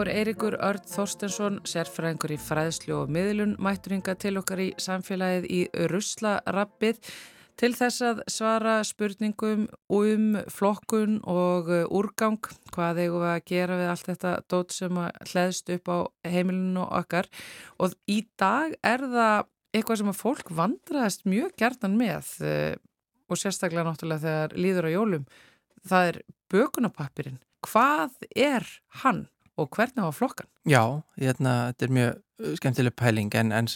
er Eirikur Örd Þorstensson, sérfræðingur í fræðslu og miðlun, mætturinga til okkar í samfélagið í Ruslarappið til þess að svara spurningum um flokkun og úrgang, hvað eigum við að gera við allt þetta dót sem hlæðst upp á heimilinu okkar og í dag er það eitthvað sem að fólk vandraðist mjög gertan með eh, og sérstaklega náttúrulega þegar líður á jólum, það er bökunapappirinn. Hvað er hann? Og hvernig á flokkan? Já, hérna, þetta er mjög uh, skemmtileg pæling en, en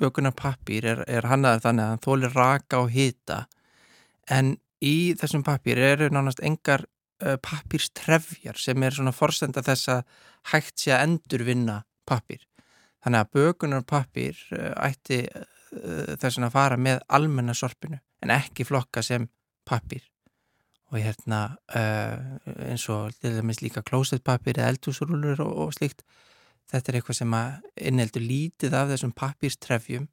bökunarpappir, er, er hannaður þannig að hann þólir raka og hita en í þessum pappir eru nánast engar uh, pappirstrefjar sem er svona forstenda þess að hægt sé að endurvinna pappir. Þannig að bökunarpappir uh, ætti uh, þess að fara með almenna sorpinu en ekki flokka sem pappir og hérna uh, eins og til dæmis líka klósetpapir eða eldhúsrúlur og, og slíkt þetta er eitthvað sem að inneldur lítið af þessum papírstrefjum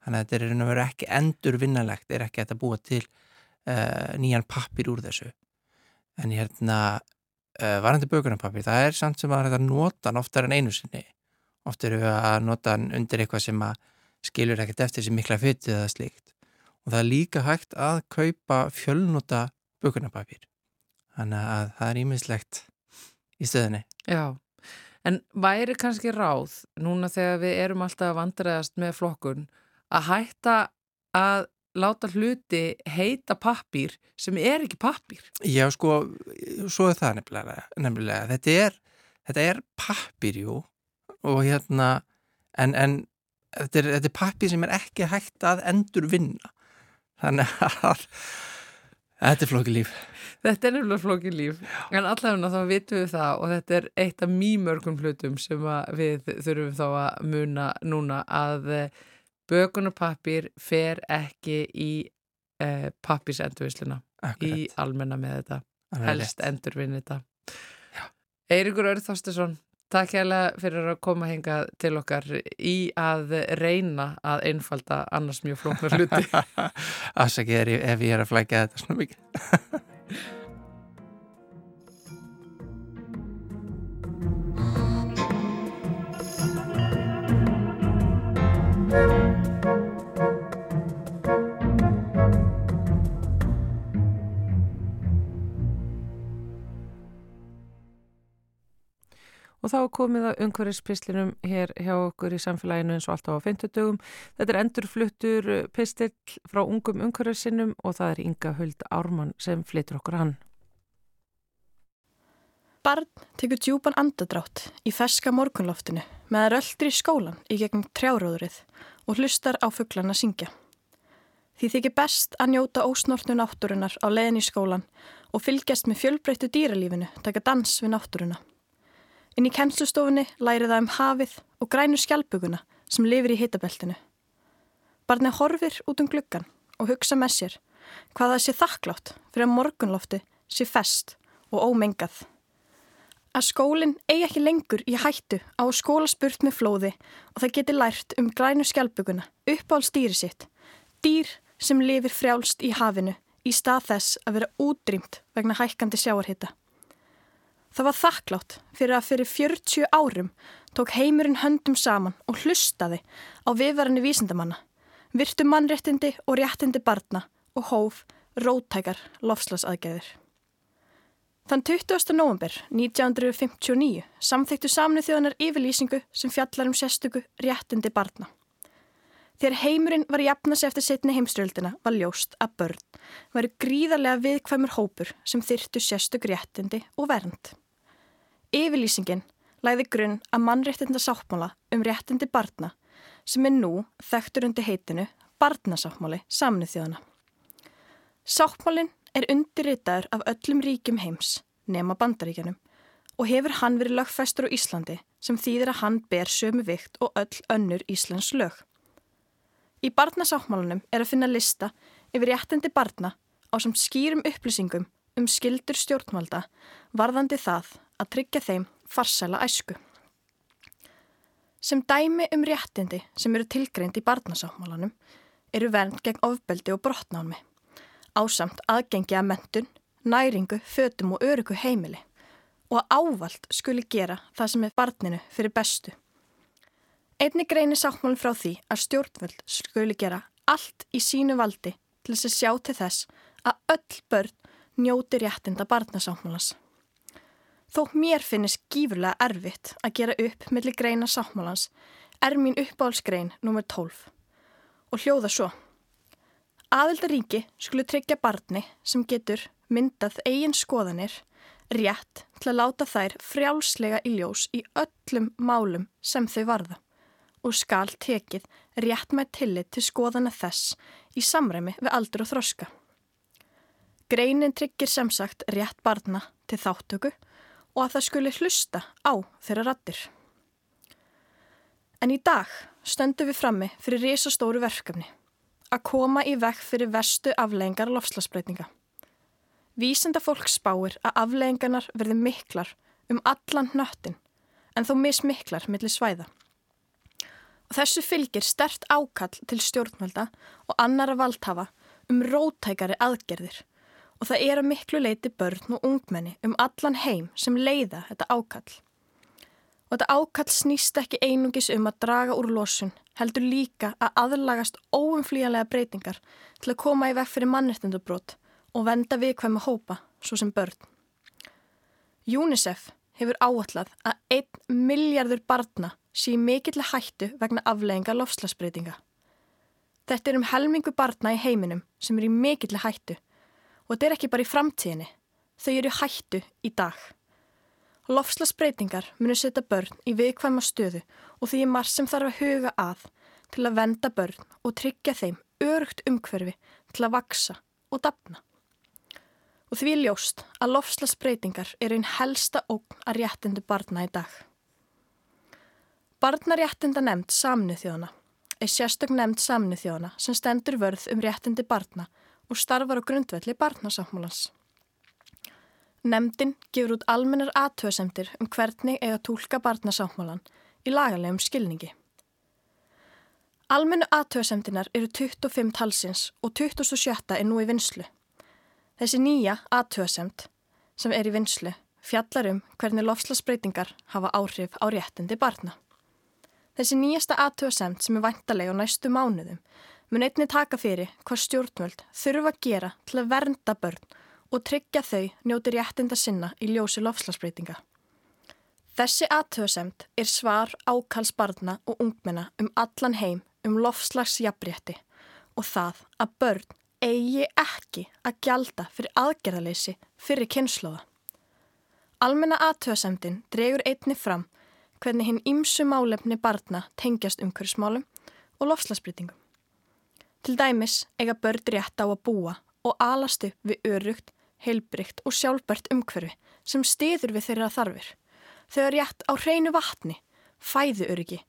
þannig að þetta er einhvern veginn ekki endur vinnalegt, þetta er ekki að búa til uh, nýjan papír úr þessu. En hérna uh, varandi bökunarpapír, það er samt sem að þetta nota oftar en einu sinni. Ofta eru að nota undir eitthvað sem að skilur ekkert eftir þessi mikla fytið eða slíkt. Og það er líka hægt að kaupa fjölnota bukunapapír. Þannig að það er ímislegt í stöðinni. Já, en væri kannski ráð núna þegar við erum alltaf vandræðast með flokkun að hætta að láta hluti heita pappír sem er ekki pappír? Já, sko, svo er það nefnilega. nefnilega. Þetta er, þetta er pappír, jú, og hérna, en, en þetta er, er pappír sem er ekki hægt að endur vinna. Þannig að Þetta er flókið líf. Þetta er nefnilega flókið líf, en allavega þá vitum við það og þetta er eitt af mýmörgum hlutum sem við þurfum þá að muna núna að eh, bökunarpappir fer ekki í eh, pappisendurvisluna í almenna með þetta, helst endurvinn þetta. Eirikur Örþástesson, Takk hérlega fyrir að koma hinga til okkar í að reyna að einfalda annars mjög flóknar hluti. Afsakið ef ég er að flækja þetta svona mikið. Og þá er komið að umhverfispistlinum hér hjá okkur í samfélaginu eins og alltaf á 50 dögum. Þetta er endurfluttur pistill frá ungum umhverfissinnum og það er Inga Huld Ármann sem flytur okkur hann. Barn tekur djúpan andadrátt í ferska morgunloftinu með að röldur í skólan í gegnum trjáróðurinn og hlustar á fugglarna syngja. Því þykir best að njóta ósnortnu náttúrunar á leðin í skólan og fylgjast með fjölbreyttu dýralífinu taka dans við náttúruna. Inn í kennslustofunni læri það um hafið og grænu skjálpuguna sem lifir í hitabeltinu. Barnið horfir út um gluggan og hugsa með sér hvað það sé þakklátt fyrir að morgunlofti sé fest og ómengað. Að skólinn eigi ekki lengur í hættu á skóla spurt með flóði og það geti lært um grænu skjálpuguna upp á stýri sitt, dýr sem lifir frjálst í hafinu í stað þess að vera útrýmt vegna hækkandi sjáarhita. Það var þakklátt fyrir að fyrir 40 árum tók heimurinn höndum saman og hlustaði á viðvarinni vísindamanna, virtu mannréttindi og réttindi barna og hóf rótækar lofslasaðgæðir. Þann 20. november 1959 samþyktu samnu þjóðanar yfirlýsingu sem fjallar um sérstöku réttindi barna. Þegar heimurinn var jafnast eftir setni heimströldina var ljóst að börn varu gríðarlega viðkvæmur hópur sem þyrtu sérstök réttindi og vernd. Yfirlýsingin læði grunn að mannréttinda sáttmála um réttindi barna sem er nú þekktur undir heitinu Barnasáttmáli samnið þjóðana. Sáttmálinn er undirritaður af öllum ríkjum heims nema bandaríkjanum og hefur hann verið lögfestur á Íslandi sem þýðir að hann ber sömu vikt og öll önnur Íslands lög. Í barnasáttmálunum er að finna lista yfir réttindi barna á sem skýrum upplýsingum um skildur stjórnvalda varðandi það að tryggja þeim farsæla æsku. Sem dæmi um réttindi sem eru tilgreind í barnasáttmálunum eru vernd gegn ofbeldi og brotnámi, ásamt aðgengi að mentun, næringu, fötum og örugu heimili og að ávalt skuli gera það sem er barninu fyrir bestu. Einni greinir sáttmálinn frá því að stjórnvöld skuli gera allt í sínu valdi til þess að sjá til þess að öll börn njóti réttinda barnasáttmálans. Þó mér finnist gífurlega erfitt að gera upp millir greina sáttmálans er mín uppáhalsgrein nr. 12 og hljóða svo. Aðildaríki skulu tryggja barni sem getur myndað eigin skoðanir rétt til að láta þær frjálslega í ljós í öllum málum sem þau varða og skal tekið rétt með tillit til skoðana þess í samræmi við aldur og þroska. Greinin tryggir sem sagt rétt barna til þáttöku og að það skuli hlusta á þeirra rattir. En í dag stöndum við frammi fyrir risastóru verkefni að koma í vekk fyrir vestu afleggingar lofslagsbreytinga. Vísenda fólk spáir að afleggingarnar verði miklar um allan nöttin en þó mismiklar millir svæða. Þessu fylgir stert ákall til stjórnvalda og annara valdhafa um rótækari aðgerðir og það er að miklu leiti börn og ungmenni um allan heim sem leiða þetta ákall. Og þetta ákall snýst ekki einungis um að draga úr losun, heldur líka að aðlagast óumflíjanlega breytingar til að koma í vekk fyrir mannrettindubrót og venda viðkvæma hópa, svo sem börn. UNICEF hefur áallad að 1 miljardur barna sé mikill hættu vegna aflegginga lofslagsbreytinga. Þetta er um helmingu barna í heiminum sem eru í mikill hættu og þetta er ekki bara í framtíðinni, þau eru hættu í dag. Lofslagsbreytingar munir setja börn í viðkvæma stöðu og því er marg sem þarf að huga að til að venda börn og tryggja þeim örugt umhverfi til að vaksa og dapna. Og því er ljóst að lofslagsbreytingar eru einn helsta ógn að réttindu barna í dag. Barnaréttinda nefnd samnu þjóðana er sérstök nefnd samnu þjóðana sem stendur vörð um réttindi barna og starfar á grundvelli barnasáttmálans. Nemndin gefur út almennar aðtöðsendir um hvernig eiga tólka barnasáttmálan í lagalegum skilningi. Almennu aðtöðsendinar eru 25 talsins og 27 er nú í vinslu. Þessi nýja aðtöðsend sem er í vinslu fjallar um hvernig lofslagsbreytingar hafa áhrif á réttindi barna. Þessi nýjasta aðtöðasemt sem er vantalega á næstu mánuðum mun einni taka fyrir hvað stjórnvöld þurfa að gera til að vernda börn og tryggja þau njóti réttinda sinna í ljósi lofslagsbreytinga. Þessi aðtöðsemt er svar ákals barna og ungmenna um allan heim um lofslagsjabrétti og það að börn eigi ekki að gjalda fyrir aðgerðaleysi fyrir kynnslóða. Almenna aðtöðsemtin dregur einni fram hvernig hinn ymsu málefni barna tengjast umhverfsmálum og lofslagsbrytingum. Til dæmis eiga börn rétt á að búa og alastu við örugt, heilbrygt og sjálfbært umhverfi sem stiður við þeirra þarfir. Þau er rétt á hreinu vatni, fæðu öryggi,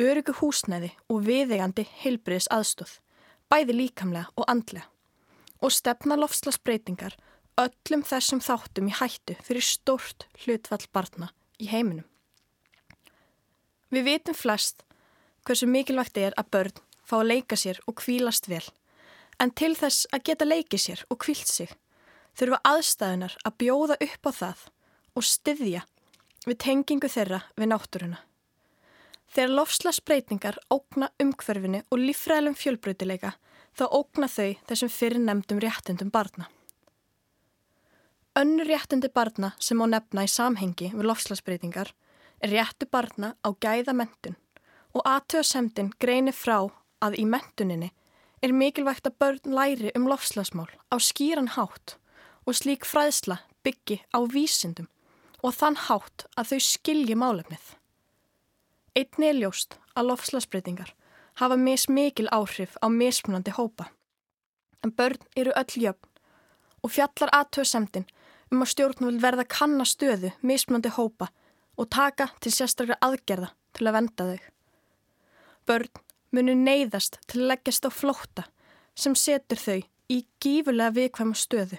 öryggu húsnæði og viðegandi heilbriðs aðstóð, bæði líkamlega og andlega. Og stefna lofslagsbreytingar öllum þessum þáttum í hættu fyrir stórt hlutfall barna í heiminum. Við vitum flest hversu mikilvægt er að börn fá að leika sér og kvílast vel, en til þess að geta leikið sér og kvílt sig þurfa aðstæðunar að bjóða upp á það og styðja við tengingu þeirra við náttúruna. Þegar lofslagsbreytingar ógna umhverfinu og lífræðilum fjölbreytileika þá ógna þau þessum fyrir nefndum réttundum barna. Önnur réttundi barna sem á nefna í samhengi við lofslagsbreytingar réttu barna á gæða mentun og aðtöðasemdin greinir frá að í mentuninni er mikilvægt að börn læri um lofslagsmál á skýran hátt og slík fræðsla byggi á vísindum og þann hátt að þau skilji málefnið. Einni er ljóst að lofslagsbreytingar hafa mis mikil áhrif á mismunandi hópa. En börn eru öll jöfn og fjallar aðtöðsemdin um að stjórnvöld verða kanna stöðu mismunandi hópa og taka til sérstaklega aðgerða til að venda þau. Börn munu neyðast til að leggjast á flótta sem setur þau í gífulega viðkvæma stöðu.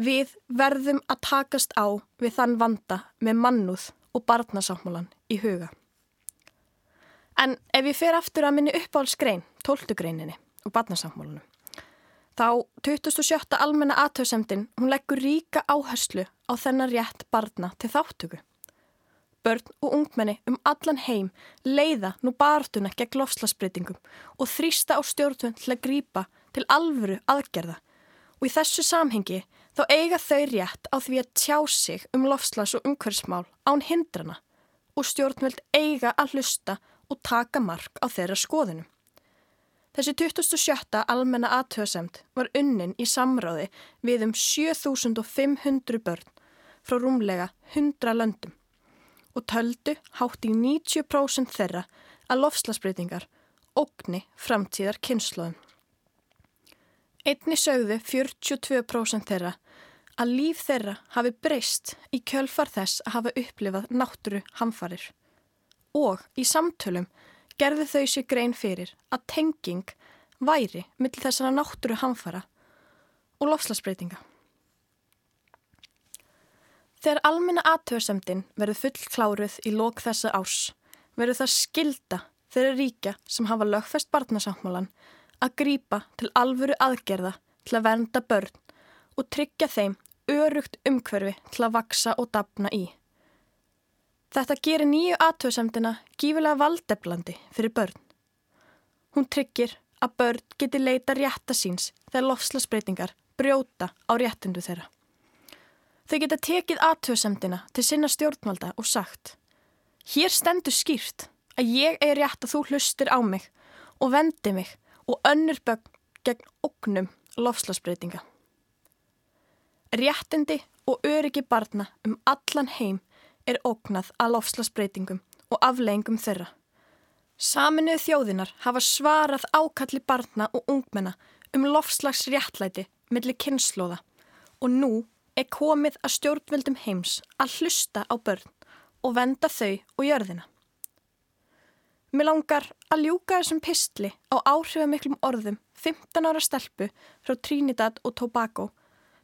Við verðum að takast á við þann vanda með mannúð og barnasáttmálan í huga. En ef ég fer aftur að minni uppáhaldsgrein, tóltugreininni og barnasáttmálanum, þá 27. almenna aðtöðsemdin hún leggur ríka áherslu á þennan rétt barna til þáttöku. Börn og ungmenni um allan heim leiða nú bartuna gegn lofslagsbreytingum og þrýsta á stjórnvönd til að grýpa til alvöru aðgerða og í þessu samhengi þá eiga þau rétt á því að tjá sig um lofslags- og umhverfsmál án hindrana og stjórnvöld eiga að hlusta og taka mark á þeirra skoðunum. Þessi 2007. almenna aðtöðsemt var unnin í samráði við um 7500 börn frá rúmlega 100 löndum og töldu hátt í 90% þeirra að lofslagsbreytingar ógni framtíðar kynnslóðum. Einni sögðu 42% þeirra að líf þeirra hafi breyst í kjölfar þess að hafa upplifað náttúru hamfarir og í samtölum gerðu þau sér grein fyrir að tenging væri mill þessara náttúru hamfara og lofslagsbreytinga. Þegar almenna aðtöðsemdin verður full kláruð í lók þessa árs verður það skilda þeirra ríkja sem hafa lögfest barnasáttmálan að grýpa til alvöru aðgerða til að vernda börn og tryggja þeim örugt umhverfi til að vaksa og dapna í. Þetta gerir nýju aðtöðsemdina gífilega valdeflandi fyrir börn. Hún tryggir að börn geti leita rétta síns þegar lofslagsbreytingar brjóta á réttundu þeirra. Þau geta tekið aðtöðsemdina til sinna stjórnvalda og sagt Hér stendur skýrt að ég er rétt að þú hlustir á mig og vendi mig og önnur bögn gegn oknum lofslagsbreytinga. Réttindi og öryggi barna um allan heim er oknað að lofslagsbreytingum og afleggingum þeirra. Saminuð þjóðinar hafa svarað ákalli barna og ungmenna um lofslagsréttlæti millir kynnslóða og nú er komið að stjórnvöldum heims að hlusta á börn og venda þau og jörðina. Mér langar að ljúka þessum pistli á áhrifamiklum orðum 15 ára stelpu frá Trinidad og Tobago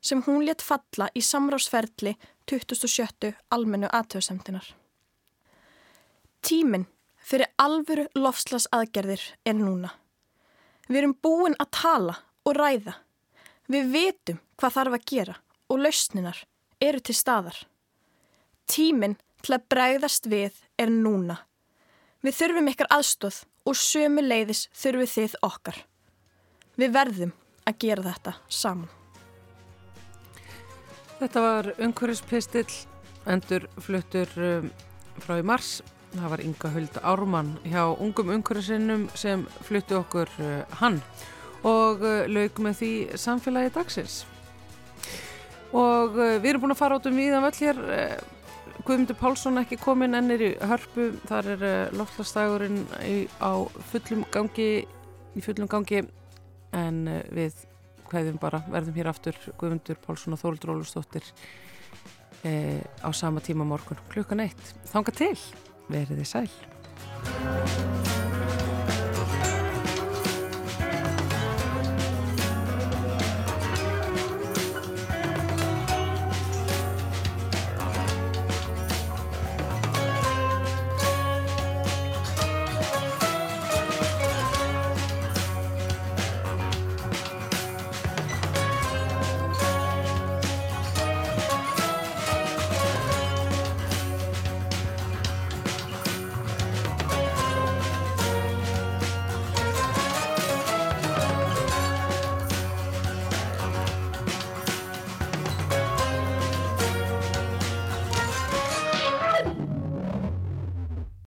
sem hún létt falla í samráðsferðli 2007 almennu aðtöðsemtinar. Tíminn fyrir alvöru lofslas aðgerðir er núna. Við erum búin að tala og ræða. Við vitum hvað þarf að gera og lausninar eru til staðar. Tíminn til að bregðast við er núna. Við þurfum ykkar aðstóð og sömu leiðis þurfum þið okkar. Við verðum að gera þetta saman. Þetta var umhverfispistill endur fluttur um, frá í mars. Það var Inga Huld Ármann hjá ungum umhverjusinnum sem fluttu okkur uh, hann og uh, laug með því samfélagi dagsins. Og uh, við erum búin að fara át um viðan völl hér. Guðmundur Pálsson ekki komin ennir í hörpu. Þar er loftlastagurinn á fullum gangi, í fullum gangi en við hvaðum bara verðum hér aftur Guðmundur Pálsson og Þórildur Ólustóttir eh, á sama tíma morgun klukkan eitt. Þanga til! Verðið sæl.